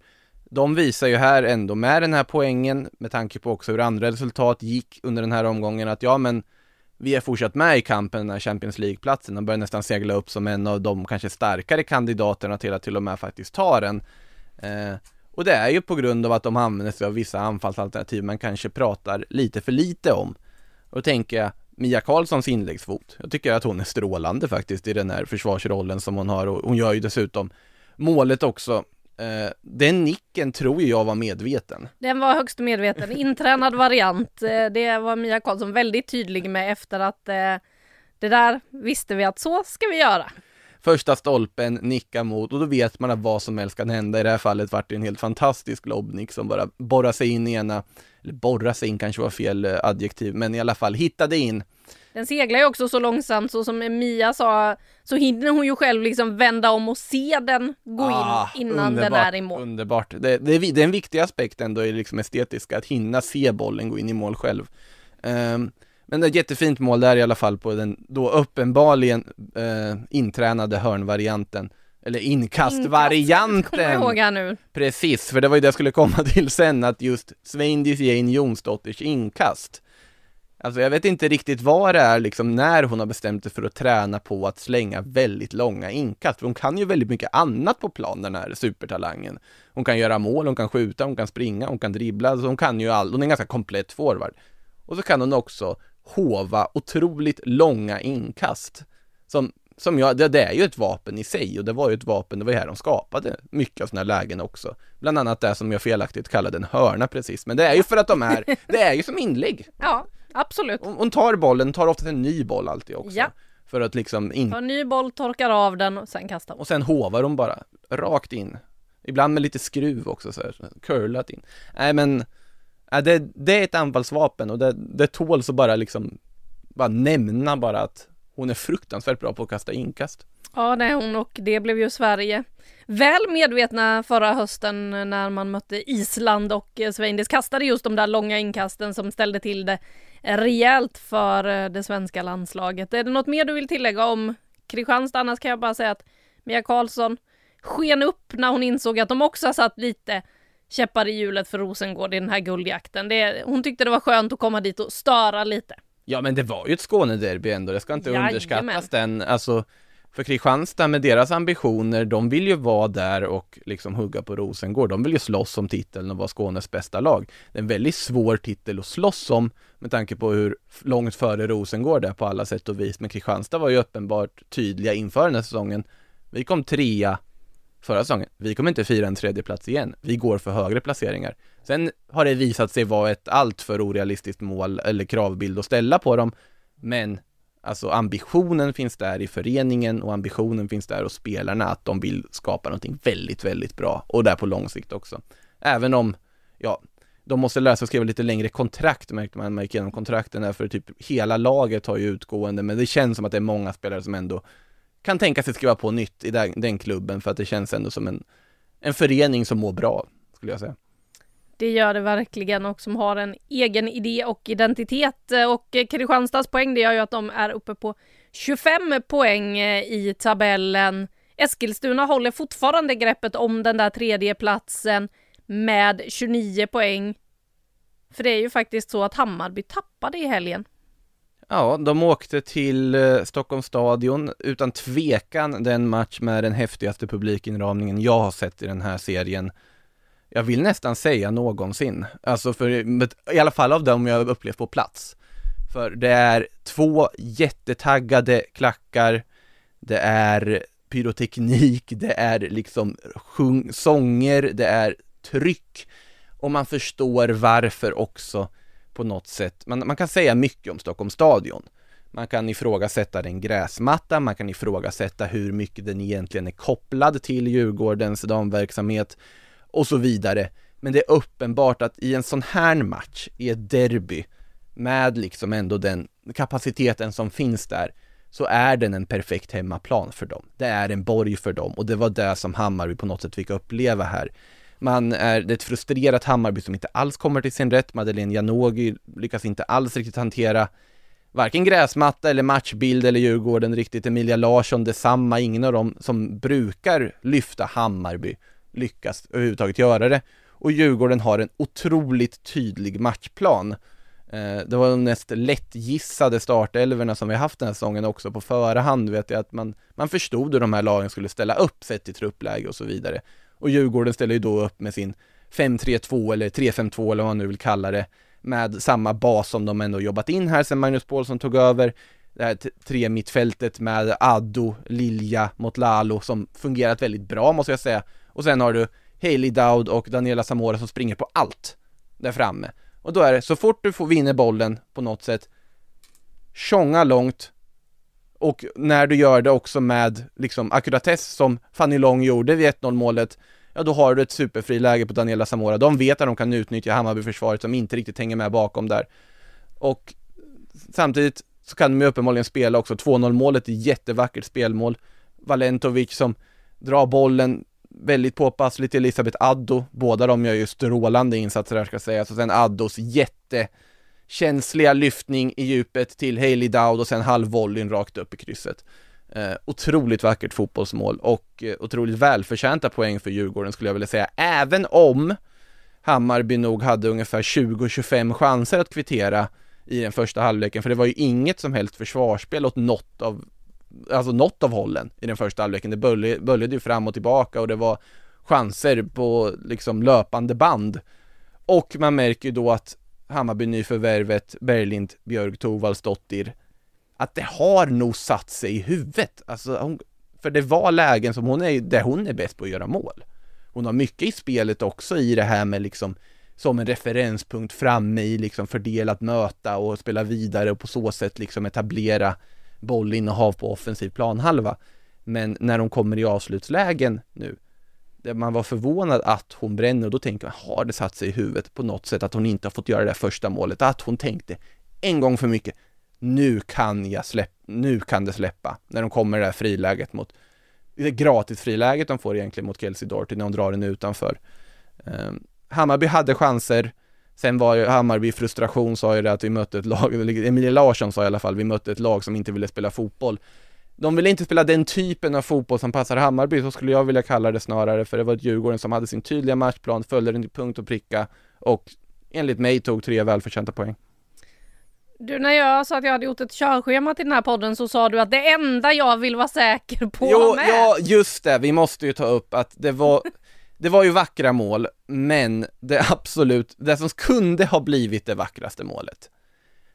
De visar ju här ändå med den här poängen, med tanke på också hur andra resultat gick under den här omgången, att ja men vi är fortsatt med i kampen, den här Champions League-platsen, de börjar nästan segla upp som en av de kanske starkare kandidaterna till att till och med faktiskt ta den. Eh, och det är ju på grund av att de använder sig av vissa anfallsalternativ man kanske pratar lite för lite om. Och då tänker jag Mia Karlssons inläggsfot. Jag tycker att hon är strålande faktiskt i den här försvarsrollen som hon har och hon gör ju dessutom målet också. Eh, den nicken tror jag var medveten. Den var högst medveten, intränad variant. Eh, Det var Mia Karlsson väldigt tydlig med efter att eh, det där visste vi att så ska vi göra första stolpen, nicka mot och då vet man att vad som helst kan hända. I det här fallet vart det en helt fantastisk lobbnick som bara borrar sig in i ena, eller borra sig in kanske var fel eh, adjektiv, men i alla fall hittade in den seglar ju också så långsamt så som Mia sa så hinner hon ju själv liksom vända om och se den gå ah, in innan underbart, den är i mål. Underbart. Det, det, är, det är en viktig aspekt ändå i liksom estetiska, att hinna se bollen gå in i mål själv. Um, men ett jättefint mål där i alla fall på den då uppenbarligen uh, intränade hörnvarianten. Eller inkastvarianten! Inkast, ihåg här nu. Precis, för det var ju det jag skulle komma till sen, att just Sveindis Jane Jonsdotters inkast Alltså jag vet inte riktigt vad det är liksom när hon har bestämt sig för att träna på att slänga väldigt långa inkast. För hon kan ju väldigt mycket annat på plan, den här supertalangen. Hon kan göra mål, hon kan skjuta, hon kan springa, hon kan dribbla, alltså hon kan ju allt. Hon är en ganska komplett forward. Och så kan hon också hova otroligt långa inkast. Som, som jag, det, det, är ju ett vapen i sig och det var ju ett vapen, det var ju här de skapade mycket av sådana här lägen också. Bland annat det som jag felaktigt kallade en hörna precis, men det är ju för att de är, det är ju som inlägg. Ja. Absolut. Hon, hon tar bollen, tar ofta en ny boll alltid också. Ja. För att liksom in... Tar en ny boll, torkar av den och sen kastar hon. Och sen hovar hon bara, rakt in. Ibland med lite skruv också så här, curlat in. Nej men, ja, det, det är ett anfallsvapen och det, det tåls att bara liksom, bara nämna bara att hon är fruktansvärt bra på att kasta inkast. Ja, det är hon och det blev ju Sverige väl medvetna förra hösten när man mötte Island och eh, Sveindis kastade just de där långa inkasten som ställde till det rejält för eh, det svenska landslaget. Är det något mer du vill tillägga om Kristianstad? Annars kan jag bara säga att Mia Karlsson sken upp när hon insåg att de också har satt lite käppar i hjulet för Rosengård i den här guldjakten. Det, hon tyckte det var skönt att komma dit och störa lite. Ja men det var ju ett Skånederby ändå, det ska inte Jajamän. underskattas den, alltså för Kristianstad med deras ambitioner, de vill ju vara där och liksom hugga på Rosengård. De vill ju slåss om titeln och vara Skånes bästa lag. Det är en väldigt svår titel att slåss om med tanke på hur långt före Rosengård är på alla sätt och vis. Men Kristianstad var ju uppenbart tydliga inför den här säsongen. Vi kom trea förra säsongen. Vi kommer inte fira en tredje plats igen. Vi går för högre placeringar. Sen har det visat sig vara ett alltför orealistiskt mål eller kravbild att ställa på dem. Men Alltså ambitionen finns där i föreningen och ambitionen finns där hos spelarna att de vill skapa någonting väldigt, väldigt bra och där på lång sikt också. Även om, ja, de måste lära sig att skriva lite längre kontrakt märkte man, man gick igenom kontrakten där för typ hela laget har ju utgående men det känns som att det är många spelare som ändå kan tänka sig skriva på nytt i den, den klubben för att det känns ändå som en, en förening som mår bra, skulle jag säga. Det gör det verkligen och som har en egen idé och identitet. Och Kristianstads poäng det gör ju att de är uppe på 25 poäng i tabellen. Eskilstuna håller fortfarande greppet om den där tredje platsen med 29 poäng. För det är ju faktiskt så att Hammarby tappade i helgen. Ja, de åkte till eh, Stockholms stadion, utan tvekan den match med den häftigaste publikinramningen jag har sett i den här serien jag vill nästan säga någonsin. Alltså för, i alla fall av dem jag upplevt på plats. För det är två jättetaggade klackar, det är pyroteknik, det är liksom sjung, sånger, det är tryck och man förstår varför också på något sätt. Man, man kan säga mycket om Stockholms stadion. Man kan ifrågasätta den gräsmatta, man kan ifrågasätta hur mycket den egentligen är kopplad till Djurgårdens damverksamhet och så vidare. Men det är uppenbart att i en sån här match, i ett derby, med liksom ändå den kapaciteten som finns där, så är den en perfekt hemmaplan för dem. Det är en borg för dem och det var det som Hammarby på något sätt fick uppleva här. Man är, det är ett frustrerat Hammarby som inte alls kommer till sin rätt. Madeleine Janogy lyckas inte alls riktigt hantera varken gräsmatta eller matchbild eller Djurgården riktigt. Emilia Larsson detsamma, ingen av dem som brukar lyfta Hammarby lyckas överhuvudtaget göra det. Och Djurgården har en otroligt tydlig matchplan. Eh, det var de näst lättgissade startelverna som vi haft den här säsongen också på förhand vet jag att man, man förstod hur de här lagen skulle ställa upp sett i truppläge och så vidare. Och Djurgården ställer ju då upp med sin 5-3-2 eller 3-5-2 eller vad man nu vill kalla det med samma bas som de ändå jobbat in här sedan Magnus Paulsson tog över det här tre mittfältet med Addo, Lilja mot Lalo som fungerat väldigt bra måste jag säga och sen har du Hailey Dowd och Daniela Zamora som springer på allt där framme. Och då är det, så fort du får vinner bollen på något sätt, tjonga långt och när du gör det också med liksom akkuratess som Fanny Long gjorde vid 1-0 målet, ja då har du ett superfriläge på Daniela Zamora. De vet att de kan utnyttja Hammarby-försvaret som inte riktigt hänger med bakom där. Och samtidigt så kan de ju uppenbarligen spela också. 2-0 målet är jättevackert spelmål. Valentovic som drar bollen väldigt påpassligt till Elisabeth Addo. Båda de gör ju strålande insatser här ska sägas. Och sen Addos jätte känsliga lyftning i djupet till Hailey Dowd och sen halvvolleyn rakt upp i krysset. Eh, otroligt vackert fotbollsmål och eh, otroligt välförtjänta poäng för Djurgården skulle jag vilja säga. Även om Hammarby nog hade ungefär 20-25 chanser att kvittera i den första halvleken, för det var ju inget som helst försvarsspel åt något av, alltså något av hållen i den första halvleken. Det böljade ju fram och tillbaka och det var chanser på liksom löpande band. Och man märker ju då att Hammarby nyförvärvet Berglind, Björk Tovaldsdottir att det har nog satt sig i huvudet. Alltså, hon, för det var lägen som hon är, där hon är bäst på att göra mål. Hon har mycket i spelet också i det här med liksom som en referenspunkt framme i liksom fördelat möta och spela vidare och på så sätt liksom etablera bollinnehav på offensiv planhalva. Men när de kommer i avslutslägen nu, man var förvånad att hon bränner och då tänker man, har det satt sig i huvudet på något sätt att hon inte har fått göra det första målet, att hon tänkte en gång för mycket, nu kan jag släppa, nu kan det släppa, när de kommer det där friläget mot, det gratis friläget de får egentligen mot Kelsey Dorty när hon drar den utanför. Um, Hammarby hade chanser, sen var ju Hammarby i frustration sa ju det att vi mötte ett lag, Emilia Larsson sa i alla fall, vi mötte ett lag som inte ville spela fotboll. De ville inte spela den typen av fotboll som passar Hammarby, så skulle jag vilja kalla det snarare, för det var ett Djurgården som hade sin tydliga matchplan, följde den till punkt och pricka och enligt mig tog tre välförtjänta poäng. Du, när jag sa att jag hade gjort ett körschema till den här podden så sa du att det enda jag vill vara säker på jo, med. Ja, just det, vi måste ju ta upp att det var det var ju vackra mål, men det absolut, det som kunde ha blivit det vackraste målet,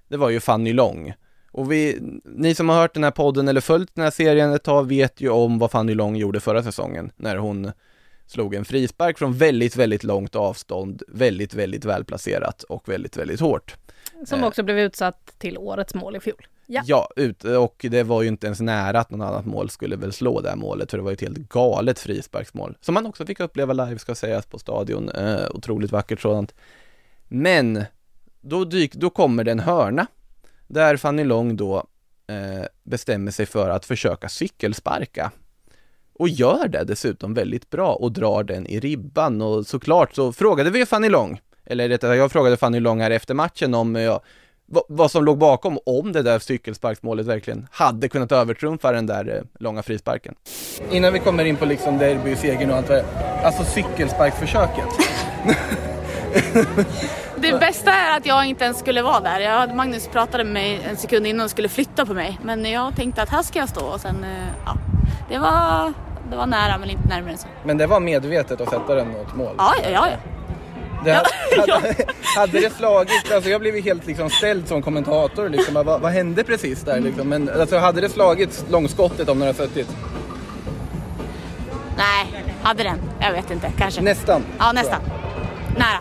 det var ju Fanny Long. Och vi, ni som har hört den här podden eller följt den här serien ett tag vet ju om vad Fanny Long gjorde förra säsongen, när hon slog en frispark från väldigt, väldigt långt avstånd, väldigt, väldigt välplacerat och väldigt, väldigt hårt. Som också blev utsatt till årets mål i fjol. Ja. ja, ut, och det var ju inte ens nära att något annat mål skulle väl slå det här målet, för det var ju ett helt galet frisparksmål, som man också fick uppleva live ska sägas på stadion, eh, otroligt vackert sådant. Men, då, dyk, då kommer det en hörna, där Fanny Long då eh, bestämmer sig för att försöka cykelsparka. Och gör det dessutom väldigt bra och drar den i ribban och såklart så frågade vi Fanny Long, eller rättare jag frågade Fanny Long här efter matchen om ja, vad som låg bakom, om det där cykelsparksmålet verkligen hade kunnat övertrumfa den där eh, långa frisparken. Innan vi kommer in på liksom derbysegern och allt det alltså cykelsparkförsöket. Det bästa är att jag inte ens skulle vara där. Jag, Magnus pratade med mig en sekund innan och skulle flytta på mig. Men jag tänkte att här ska jag stå och sen, eh, ja. Det var, det var nära men inte närmare än så. Men det var medvetet att sätta den mot mål? Ja, ja, ja. Det hade, hade, hade, det slagit, alltså jag blev ju helt liksom ställd som kommentator liksom, vad, vad hände precis där liksom? Men alltså hade det slagit långskottet om den hade suttit? Nej, hade den? Jag vet inte, kanske. Nästan? Ja, nästan. Nära.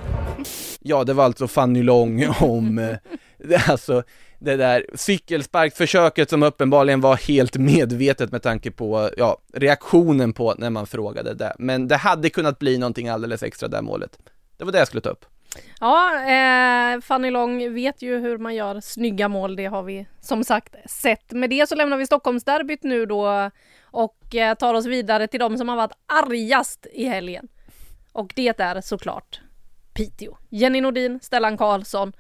Ja, det var alltså Fanny Long om, eh, det, alltså det där cykelsparkförsöket som uppenbarligen var helt medvetet med tanke på, ja, reaktionen på när man frågade det. Men det hade kunnat bli någonting alldeles extra det målet. Det var det jag skulle ta upp. Ja, eh, Fanny Long vet ju hur man gör snygga mål, det har vi som sagt sett. Med det så lämnar vi Stockholmsderbyt nu då och eh, tar oss vidare till de som har varit argast i helgen. Och det är såklart Piteå. Jenny Nordin, Stellan Karlsson,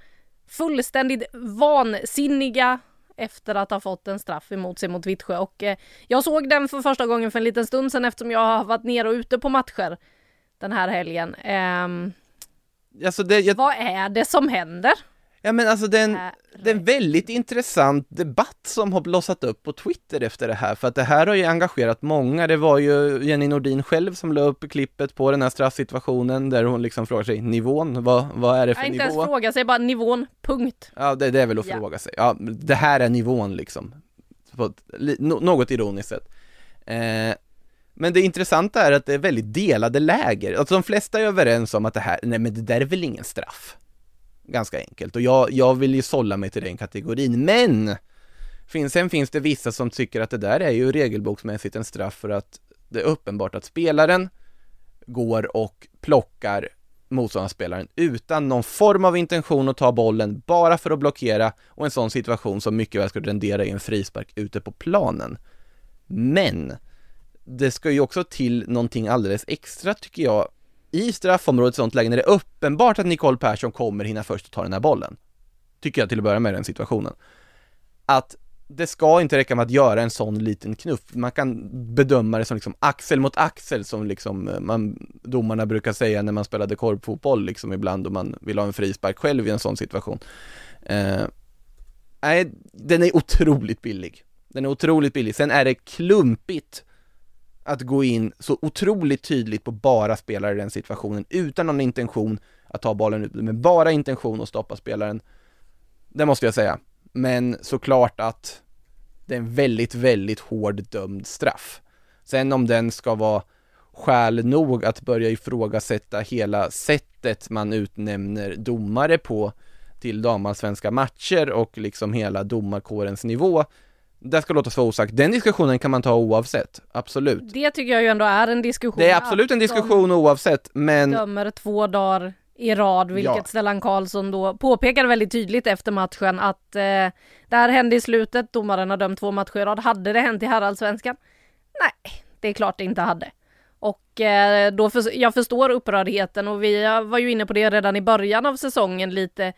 fullständigt vansinniga efter att ha fått en straff emot sig mot Vittsjö och eh, jag såg den för första gången för en liten stund sedan eftersom jag har varit nere och ute på matcher den här helgen. Um, alltså det, jag... Vad är det som händer? Ja men alltså det är, en, det är en väldigt intressant debatt som har blossat upp på Twitter efter det här, för att det här har ju engagerat många. Det var ju Jenny Nordin själv som la upp klippet på den här straffsituationen där hon liksom frågar sig nivån, vad, vad är det för nivå? Inte ens fråga sig, bara nivån, punkt. Ja, det, det är väl att ja. fråga sig. Ja, det här är nivån liksom. På ett, något ironiskt sätt. Eh, men det intressanta är att det är väldigt delade läger. Alltså de flesta är överens om att det här, nej men det där är väl ingen straff. Ganska enkelt. Och jag, jag vill ju sålla mig till den kategorin, men Finns, sen finns det vissa som tycker att det där är ju regelboksmässigt en straff för att det är uppenbart att spelaren går och plockar motståndarspelaren utan någon form av intention att ta bollen bara för att blockera och en sån situation som mycket väl skulle rendera i en frispark ute på planen. Men det ska ju också till någonting alldeles extra tycker jag i straffområdet i sånt läge när det är uppenbart att Nicole Persson kommer hinna först och ta den här bollen. Tycker jag till att börja med i den situationen. Att det ska inte räcka med att göra en sån liten knuff. Man kan bedöma det som liksom axel mot axel som liksom eh, man, domarna brukar säga när man spelade korpfotboll liksom ibland och man vill ha en frispark själv i en sån situation. Eh, nej, den är otroligt billig. Den är otroligt billig. Sen är det klumpigt att gå in så otroligt tydligt på bara spelare i den situationen utan någon intention att ta bollen ut, med bara intention att stoppa spelaren. Det måste jag säga. Men såklart att det är en väldigt, väldigt hård dömd straff. Sen om den ska vara skäl nog att börja ifrågasätta hela sättet man utnämner domare på till damallsvenska matcher och liksom hela domarkårens nivå det ska låta så osagt. Den diskussionen kan man ta oavsett, absolut. Det tycker jag ju ändå är en diskussion. Det är absolut en diskussion oavsett, men... dömer två dagar i rad, vilket ja. Stellan Karlsson då påpekade väldigt tydligt efter matchen att eh, det här hände i slutet, domaren har dömt två matcher i rad. Hade det hänt i herrallsvenskan? Nej, det är klart det inte hade. Och eh, då för, jag förstår upprördheten och vi var ju inne på det redan i början av säsongen lite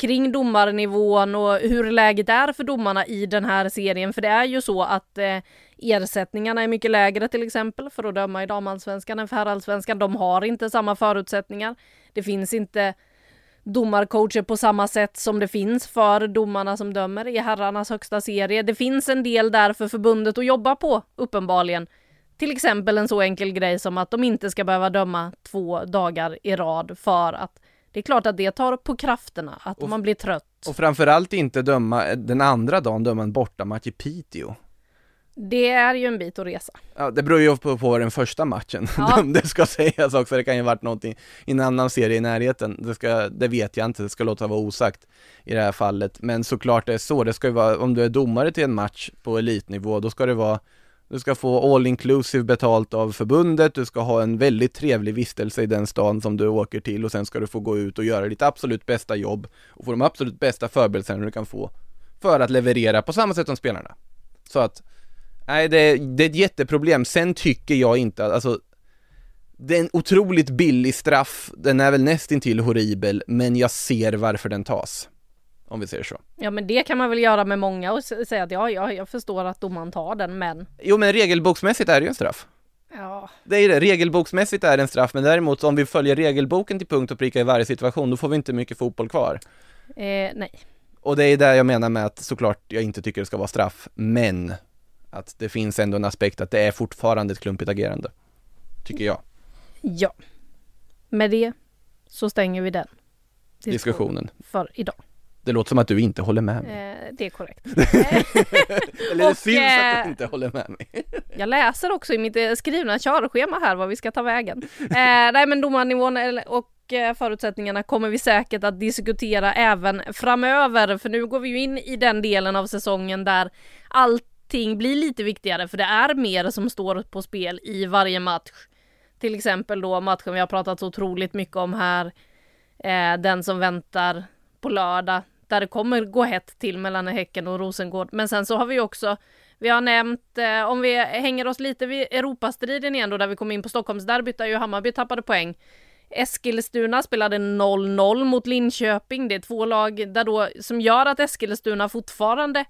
kring domarnivån och hur läget är för domarna i den här serien. För det är ju så att eh, ersättningarna är mycket lägre till exempel för att döma i damallsvenskan än för herrallsvenskan. De har inte samma förutsättningar. Det finns inte domarcoacher på samma sätt som det finns för domarna som dömer i herrarnas högsta serie. Det finns en del där för förbundet att jobba på, uppenbarligen. Till exempel en så enkel grej som att de inte ska behöva döma två dagar i rad för att det är klart att det tar på krafterna, att och, man blir trött. Och framförallt inte döma den andra dagen, döma en bortamatch i Piteå. Det är ju en bit att resa. Ja, det beror ju på, på den första matchen ja. det ska sägas också, det kan ju varit någonting i en annan serie i närheten, det ska, det vet jag inte, det ska låta vara osagt i det här fallet, men såklart det är så, det ska ju vara, om du är domare till en match på elitnivå, då ska det vara du ska få all inclusive betalt av förbundet, du ska ha en väldigt trevlig vistelse i den stan som du åker till och sen ska du få gå ut och göra ditt absolut bästa jobb och få de absolut bästa förberedelserna du kan få för att leverera på samma sätt som spelarna. Så att, nej det, det är ett jätteproblem. Sen tycker jag inte att, alltså det är en otroligt billig straff, den är väl nästintill horribel, men jag ser varför den tas. Om vi säger så. Ja men det kan man väl göra med många och säga att ja, ja jag förstår att domaren tar den men Jo men regelboksmässigt är det ju en straff. Ja. Det är det, regelboksmässigt är det en straff men däremot om vi följer regelboken till punkt och pricka i varje situation då får vi inte mycket fotboll kvar. Eh, nej. Och det är det jag menar med att såklart jag inte tycker det ska vara straff men att det finns ändå en aspekt att det är fortfarande ett klumpigt agerande. Tycker jag. Ja. Med det så stänger vi den diskussionen för idag. Det låter som att du inte håller med mig. Eh, det är korrekt. Eller det syns att du eh, inte håller med mig. jag läser också i mitt eh, skrivna körschema här vad vi ska ta vägen. Eh, nej men domarnivån och eh, förutsättningarna kommer vi säkert att diskutera även framöver för nu går vi ju in i den delen av säsongen där allting blir lite viktigare för det är mer som står på spel i varje match. Till exempel då matchen vi har pratat så otroligt mycket om här, eh, den som väntar på lördag där det kommer gå hett till mellan Häcken och Rosengård. Men sen så har vi också vi har nämnt, eh, om vi hänger oss lite vid Europastriden igen då, där vi kom in på Stockholmsderbyt, där ju Hammarby tappade poäng. Eskilstuna spelade 0-0 mot Linköping. Det är två lag där då, som gör att Eskilstuna fortfarande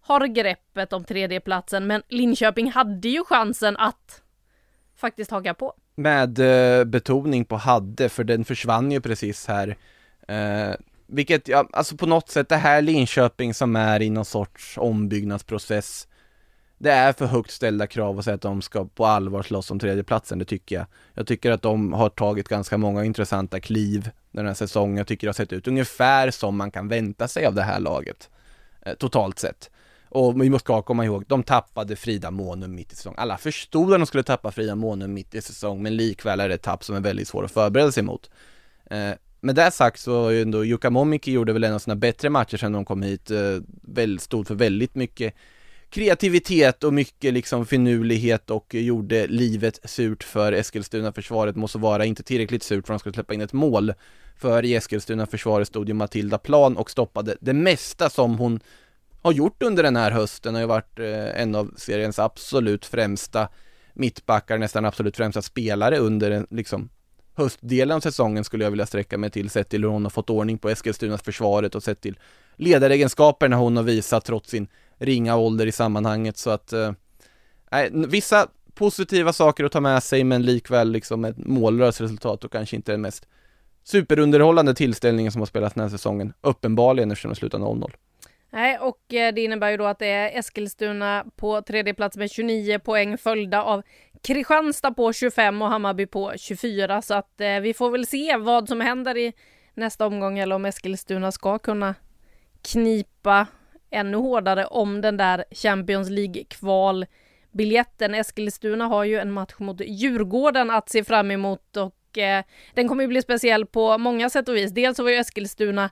har greppet om tredjeplatsen, men Linköping hade ju chansen att faktiskt haka på. Med eh, betoning på hade, för den försvann ju precis här. Eh, vilket, ja, alltså på något sätt, det här Linköping som är i någon sorts ombyggnadsprocess Det är för högt ställda krav att säga att de ska på allvar slåss om tredjeplatsen, det tycker jag Jag tycker att de har tagit ganska många intressanta kliv den här säsongen, jag tycker det har sett ut ungefär som man kan vänta sig av det här laget eh, Totalt sett och vi måste komma ihåg, de tappade Frida Månum mitt i säsong. Alla förstod att de skulle tappa Frida Månum mitt i säsong, men likväl är det ett tapp som är väldigt svår att förbereda sig mot. Eh, med det sagt så var ju ändå Jukka Momiki gjorde väl en av sina bättre matcher sedan de kom hit, eh, väl, stod för väldigt mycket kreativitet och mycket liksom finurlighet och gjorde livet surt för Eskilstuna-försvaret, måste vara inte tillräckligt surt för att de skulle släppa in ett mål. För i Eskilstuna-försvaret stod ju Matilda Plan och stoppade det mesta som hon har gjort under den här hösten, har ju varit eh, en av seriens absolut främsta mittbackar, nästan absolut främsta spelare under liksom höstdelen av säsongen skulle jag vilja sträcka mig till, sett till hur hon har fått ordning på Eskilstunas försvaret och sett till ledaregenskaperna hon har visat trots sin ringa ålder i sammanhanget så att eh, vissa positiva saker att ta med sig men likväl liksom ett mållöst resultat och kanske inte den mest superunderhållande tillställningen som har spelats den här säsongen, uppenbarligen eftersom det slutar 0-0. Nej, och eh, det innebär ju då att det är Eskilstuna på tredje plats med 29 poäng följda av Kristianstad på 25 och Hammarby på 24 så att eh, vi får väl se vad som händer i nästa omgång eller om Eskilstuna ska kunna knipa ännu hårdare om den där Champions League-kvalbiljetten. Eskilstuna har ju en match mot Djurgården att se fram emot och eh, den kommer ju bli speciell på många sätt och vis. Dels så var ju Eskilstuna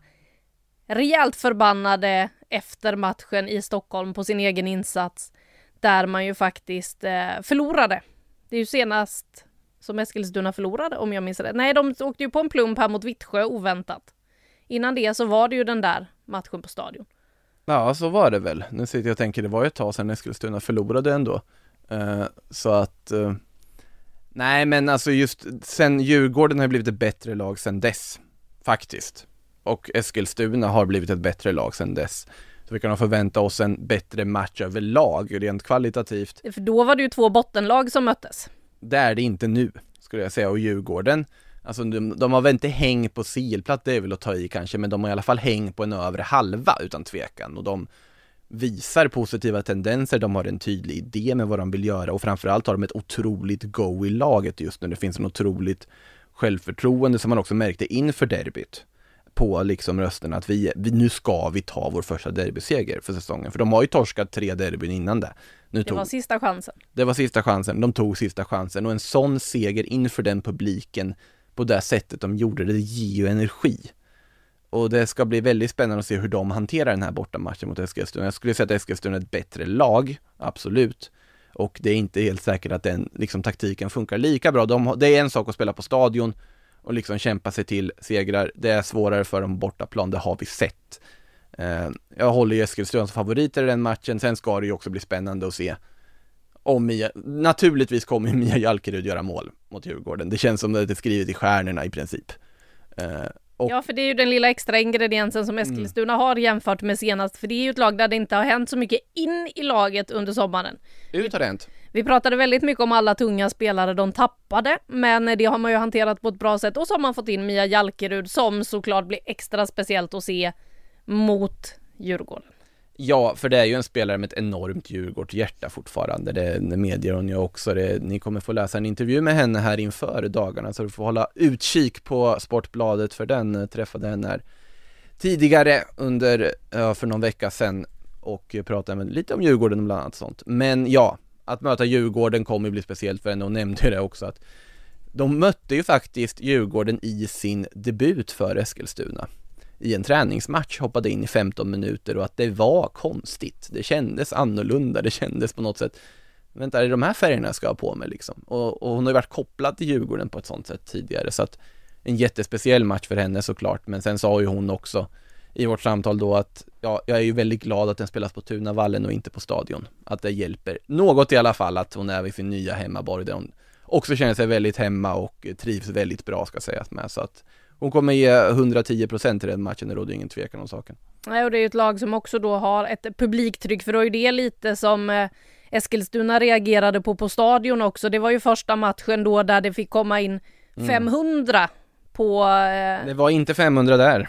rejält förbannade efter matchen i Stockholm på sin egen insats där man ju faktiskt eh, förlorade. Det är ju senast som Eskilstuna förlorade om jag minns rätt. Nej, de åkte ju på en plump här mot Vittsjö oväntat. Innan det så var det ju den där matchen på stadion. Ja, så var det väl. Nu sitter jag och tänker, det var ju ett tag sedan Eskilstuna förlorade ändå. Eh, så att eh, Nej men alltså just sen Djurgården har blivit ett bättre lag sen dess Faktiskt och Eskilstuna har blivit ett bättre lag sen dess. Så vi kan förvänta oss en bättre match överlag rent kvalitativt. För då var det ju två bottenlag som möttes. Det är det inte nu skulle jag säga. Och Djurgården Alltså de, de har väl inte häng på silplats, det är väl att ta i kanske, men de har i alla fall häng på en övre halva utan tvekan. Och de visar positiva tendenser, de har en tydlig idé med vad de vill göra och framförallt har de ett otroligt go i laget just nu. Det finns en otroligt självförtroende som man också märkte inför derbyt på liksom rösterna att vi, vi, nu ska vi ta vår första derbyseger för säsongen. För de har ju torskat tre derbyn innan det. Nu det var sista chansen. Det var sista chansen, de tog sista chansen och en sån seger inför den publiken på det sättet de gjorde det, det ger ju energi. Och det ska bli väldigt spännande att se hur de hanterar den här bortamatchen mot Eskilstuna. Jag skulle säga att Eskilstuna är ett bättre lag, absolut. Och det är inte helt säkert att den liksom, taktiken funkar lika bra. De, det är en sak att spela på stadion och liksom kämpa sig till segrar. Det är svårare för dem bortaplan, det har vi sett. Eh, jag håller ju Eskilstuna som favoriter i den matchen. Sen ska det ju också bli spännande att se om Mia, naturligtvis kommer Mia Jalkerud göra mål mot Djurgården. Det känns som att det är skrivet i stjärnorna i princip. Eh, och... Ja, för det är ju den lilla extra ingrediensen som Eskilstuna mm. har jämfört med senast, för det är ju ett lag där det inte har hänt så mycket in i laget under sommaren. Ut har det hänt. Vi pratade väldigt mycket om alla tunga spelare de tappade, men det har man ju hanterat på ett bra sätt och så har man fått in Mia Jalkerud som såklart blir extra speciellt att se mot Djurgården. Ja, för det är ju en spelare med ett enormt Djurgårdshjärta fortfarande, det medger hon ju också. Det, ni kommer få läsa en intervju med henne här inför dagarna, så du får hålla utkik på Sportbladet för den träffade henne här tidigare under, för någon vecka sedan och pratade lite om Djurgården och bland annat sånt. Men ja, att möta Djurgården kommer bli speciellt för henne och nämnde ju det också att de mötte ju faktiskt Djurgården i sin debut för Eskilstuna i en träningsmatch hoppade in i 15 minuter och att det var konstigt. Det kändes annorlunda, det kändes på något sätt Vänta, är det de här färgerna ska jag ska ha på mig liksom? Och, och hon har ju varit kopplad till Djurgården på ett sånt sätt tidigare så att en jättespeciell match för henne såklart, men sen sa ju hon också i vårt samtal då att ja, jag är ju väldigt glad att den spelas på Tunavallen och inte på Stadion. Att det hjälper något i alla fall att hon är vid sin nya hemmaborg där hon också känner sig väldigt hemma och trivs väldigt bra ska sägas med. Så att hon kommer ge 110% i den matchen, det råder ingen tvekan om saken. Nej, och det är ju ett lag som också då har ett publiktryck, för då är det lite som eh, Eskilstuna reagerade på på stadion också. Det var ju första matchen då där det fick komma in 500 mm. på... Eh, det var inte 500 där.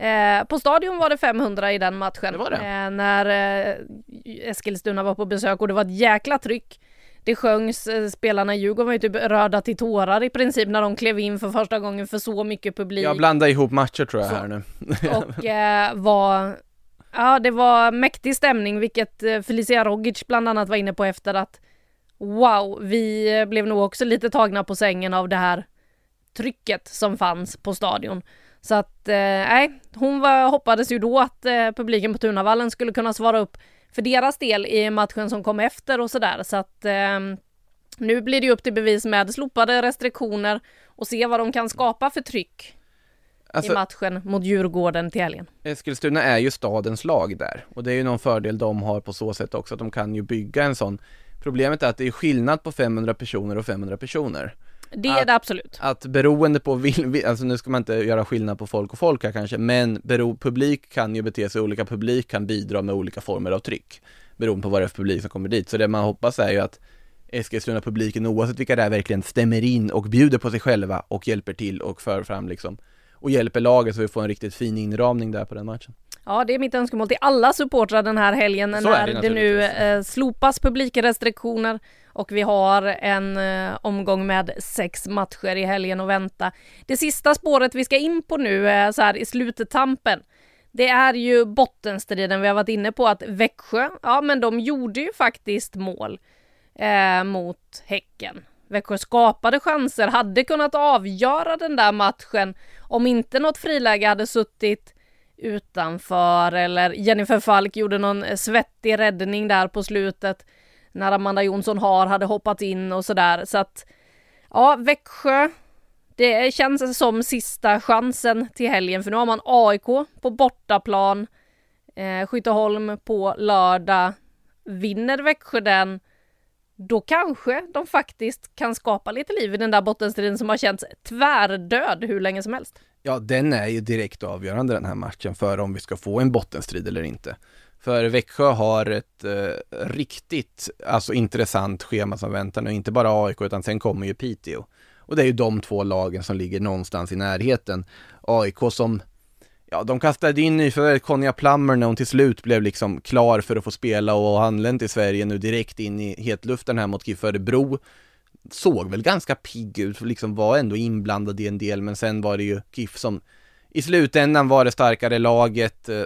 Eh, på stadion var det 500 i den matchen. Det var det. Eh, när eh, Eskilstuna var på besök och det var ett jäkla tryck det sjöngs, eh, spelarna i Djurgården var ju typ röda till tårar i princip när de klev in för första gången för så mycket publik. Jag blandar ihop matcher tror jag så. här nu. och eh, var, ja det var mäktig stämning vilket eh, Felicia Rogic bland annat var inne på efter att wow, vi blev nog också lite tagna på sängen av det här trycket som fanns på stadion. Så att, eh, nej, hon var, hoppades ju då att eh, publiken på Tunavallen skulle kunna svara upp för deras del i matchen som kom efter och sådär. Så att eh, nu blir det upp till bevis med slopade restriktioner och se vad de kan skapa för tryck alltså, i matchen mot Djurgården till helgen. Eskilstuna är ju stadens lag där och det är ju någon fördel de har på så sätt också att de kan ju bygga en sån. Problemet är att det är skillnad på 500 personer och 500 personer. Det är att, det absolut. Att beroende på, alltså nu ska man inte göra skillnad på folk och folk här kanske, men bero, publik kan ju bete sig olika, publik kan bidra med olika former av tryck beroende på vad det är för publik som kommer dit. Så det man hoppas är ju att Eskilstuna-publiken oavsett vilka det är verkligen stämmer in och bjuder på sig själva och hjälper till och för fram liksom och hjälper laget så vi får en riktigt fin inramning där på den matchen. Ja, det är mitt önskemål till alla supportrar den här helgen så när det, det nu eh, slopas publikrestriktioner och vi har en eh, omgång med sex matcher i helgen att vänta. Det sista spåret vi ska in på nu är så här i sluttampen, Det är ju bottenstriden vi har varit inne på att Växjö, ja men de gjorde ju faktiskt mål eh, mot Häcken. Växjö skapade chanser, hade kunnat avgöra den där matchen om inte något friläge hade suttit utanför eller Jennifer Falk gjorde någon eh, svettig räddning där på slutet när Amanda Jonsson har hade hoppat in och sådär så att ja, Växjö det känns som sista chansen till helgen för nu har man AIK på bortaplan eh, Skytteholm på lördag Vinner Växjö den då kanske de faktiskt kan skapa lite liv i den där bottenstriden som har känts tvärdöd hur länge som helst. Ja, den är ju direkt avgörande den här matchen för om vi ska få en bottenstrid eller inte. För Växjö har ett eh, riktigt, alltså intressant schema som väntar nu, inte bara AIK utan sen kommer ju Piteå. Och det är ju de två lagen som ligger någonstans i närheten. AIK som Ja, de kastade in nyförvärvet Konja Plummer när hon till slut blev liksom klar för att få spela och anlänt till Sverige nu direkt in i hetluften här mot GIF Örebro. Såg väl ganska pigg ut, liksom var ändå inblandad i en del, men sen var det ju GIF som i slutändan var det starkare laget, eh,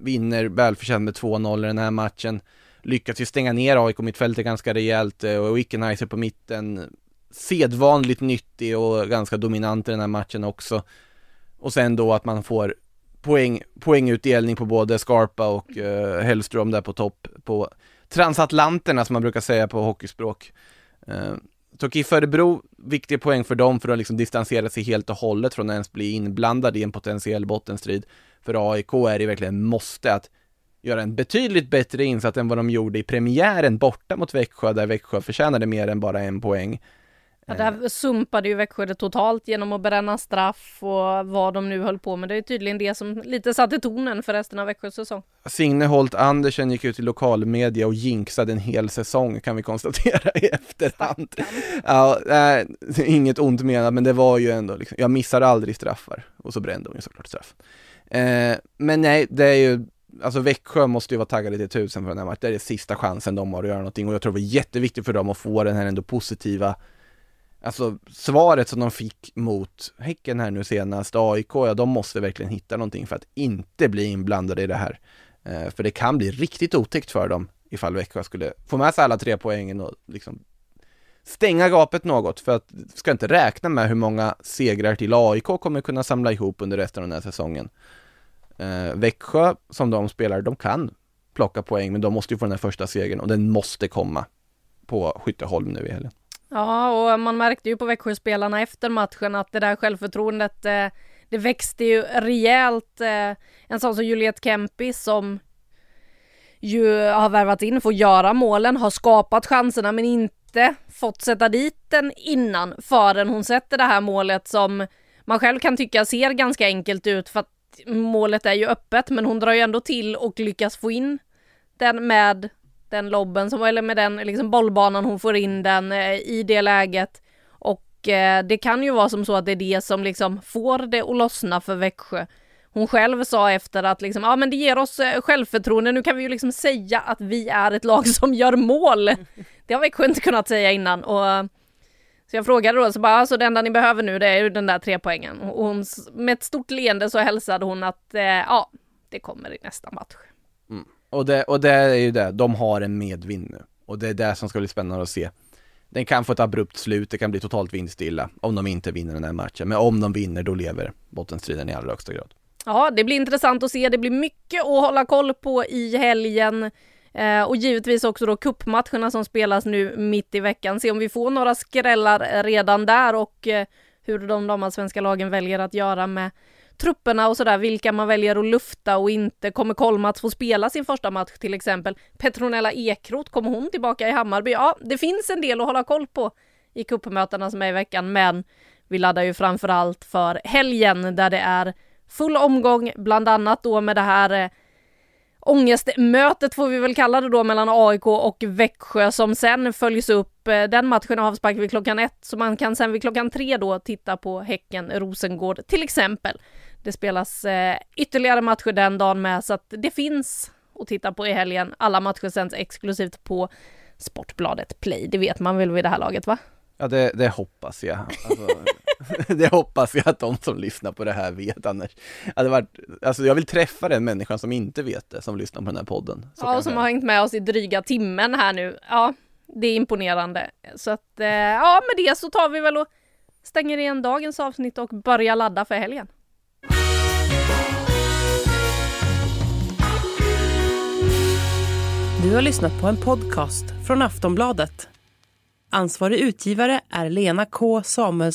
vinner välförtjänt med 2-0 i den här matchen. Lyckas ju stänga ner AIK mittfältet ganska rejält eh, och Wickenheiser på mitten sedvanligt nyttig och ganska dominant i den här matchen också. Och sen då att man får poäng, poängutdelning på både Scarpa och uh, Hellström där på topp på transatlanterna som man brukar säga på hockeyspråk. Eh, uh, Tokif Örebro, viktig poäng för dem för att liksom distansera sig helt och hållet från att ens bli inblandad i en potentiell bottenstrid. För AIK är det verkligen måste att göra en betydligt bättre insats än vad de gjorde i premiären borta mot Växjö, där Växjö förtjänade mer än bara en poäng. Ja, där sumpade ju Växjö det totalt genom att bränna straff och vad de nu höll på med. Det är tydligen det som lite satte tonen för resten av Växjös säsong. Signe Holt Andersen gick ut i lokalmedia och jinxade en hel säsong kan vi konstatera i efterhand. Ja, äh, inget ont menat, men det var ju ändå liksom, jag missar aldrig straffar och så brände hon ju såklart straff. Eh, men nej, det är ju Alltså Växjö måste ju vara taggade till tusen för den här matchen. Det är sista chansen de har att göra någonting och jag tror det var jätteviktigt för dem att få den här ändå positiva Alltså svaret som de fick mot Häcken här nu senast, AIK, ja de måste verkligen hitta någonting för att inte bli inblandade i det här. Eh, för det kan bli riktigt otäckt för dem ifall Växjö skulle få med sig alla tre poängen och liksom stänga gapet något för att ska inte räkna med hur många segrar till AIK kommer kunna samla ihop under resten av den här säsongen. Eh, Växjö som de spelar, de kan plocka poäng men de måste ju få den här första segern och den måste komma på Skytteholm nu i helgen. Ja, och man märkte ju på Växjöspelarna efter matchen att det där självförtroendet eh, det växte ju rejält. Eh, en sån som Juliette Kempi som ju har värvat in, får göra målen, har skapat chanserna men inte fått sätta dit den innan förrän hon sätter det här målet som man själv kan tycka ser ganska enkelt ut för att målet är ju öppet men hon drar ju ändå till och lyckas få in den med den lobben, som, eller med den liksom bollbanan hon får in den eh, i det läget. Och eh, det kan ju vara som så att det är det som liksom får det att lossna för Växjö. Hon själv sa efter att liksom, ja men det ger oss eh, självförtroende, nu kan vi ju liksom säga att vi är ett lag som gör mål. Det har Växjö inte kunnat säga innan och så jag frågade då, så bara, alltså det enda ni behöver nu det är ju den där tre poängen. Och hon, med ett stort leende så hälsade hon att, eh, ja, det kommer i nästa match. Mm. Och det, och det är ju det, de har en medvind nu. Och det är det som ska bli spännande att se. den kan få ett abrupt slut, det kan bli totalt vindstilla om de inte vinner den här matchen. Men om de vinner, då lever bottenstriden i allra högsta grad. Ja, det blir intressant att se. Det blir mycket att hålla koll på i helgen. Eh, och givetvis också då kuppmatcherna som spelas nu mitt i veckan. Se om vi får några skrällar redan där och eh, hur de damallsvenska lagen väljer att göra med trupperna och sådär, vilka man väljer att lufta och inte. Kommer Kolmats få spela sin första match till exempel? Petronella Ekroth, kommer hon tillbaka i Hammarby? Ja, det finns en del att hålla koll på i kuppmötena som är i veckan, men vi laddar ju framför allt för helgen där det är full omgång, bland annat då med det här eh, ångestmötet får vi väl kalla det då mellan AIK och Växjö som sen följs upp. Eh, den matchen är avspark vid klockan ett så man kan sen vid klockan tre då titta på Häcken-Rosengård till exempel. Det spelas eh, ytterligare matcher den dagen med så att det finns att titta på i helgen. Alla matcher sänds exklusivt på Sportbladet Play. Det vet man väl vid det här laget va? Ja det, det hoppas jag. Alltså, det hoppas jag att de som lyssnar på det här vet annars. Hade varit, alltså jag vill träffa den människan som inte vet det, som lyssnar på den här podden. Så ja, och som har hängt med oss i dryga timmen här nu. Ja, det är imponerande. Så att, eh, ja med det så tar vi väl och stänger igen dagens avsnitt och börjar ladda för helgen. Du har lyssnat på en podcast från Aftonbladet. Ansvarig utgivare är Lena K Samuels.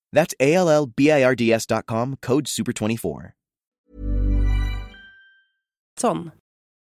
That's allbirds.com code super24.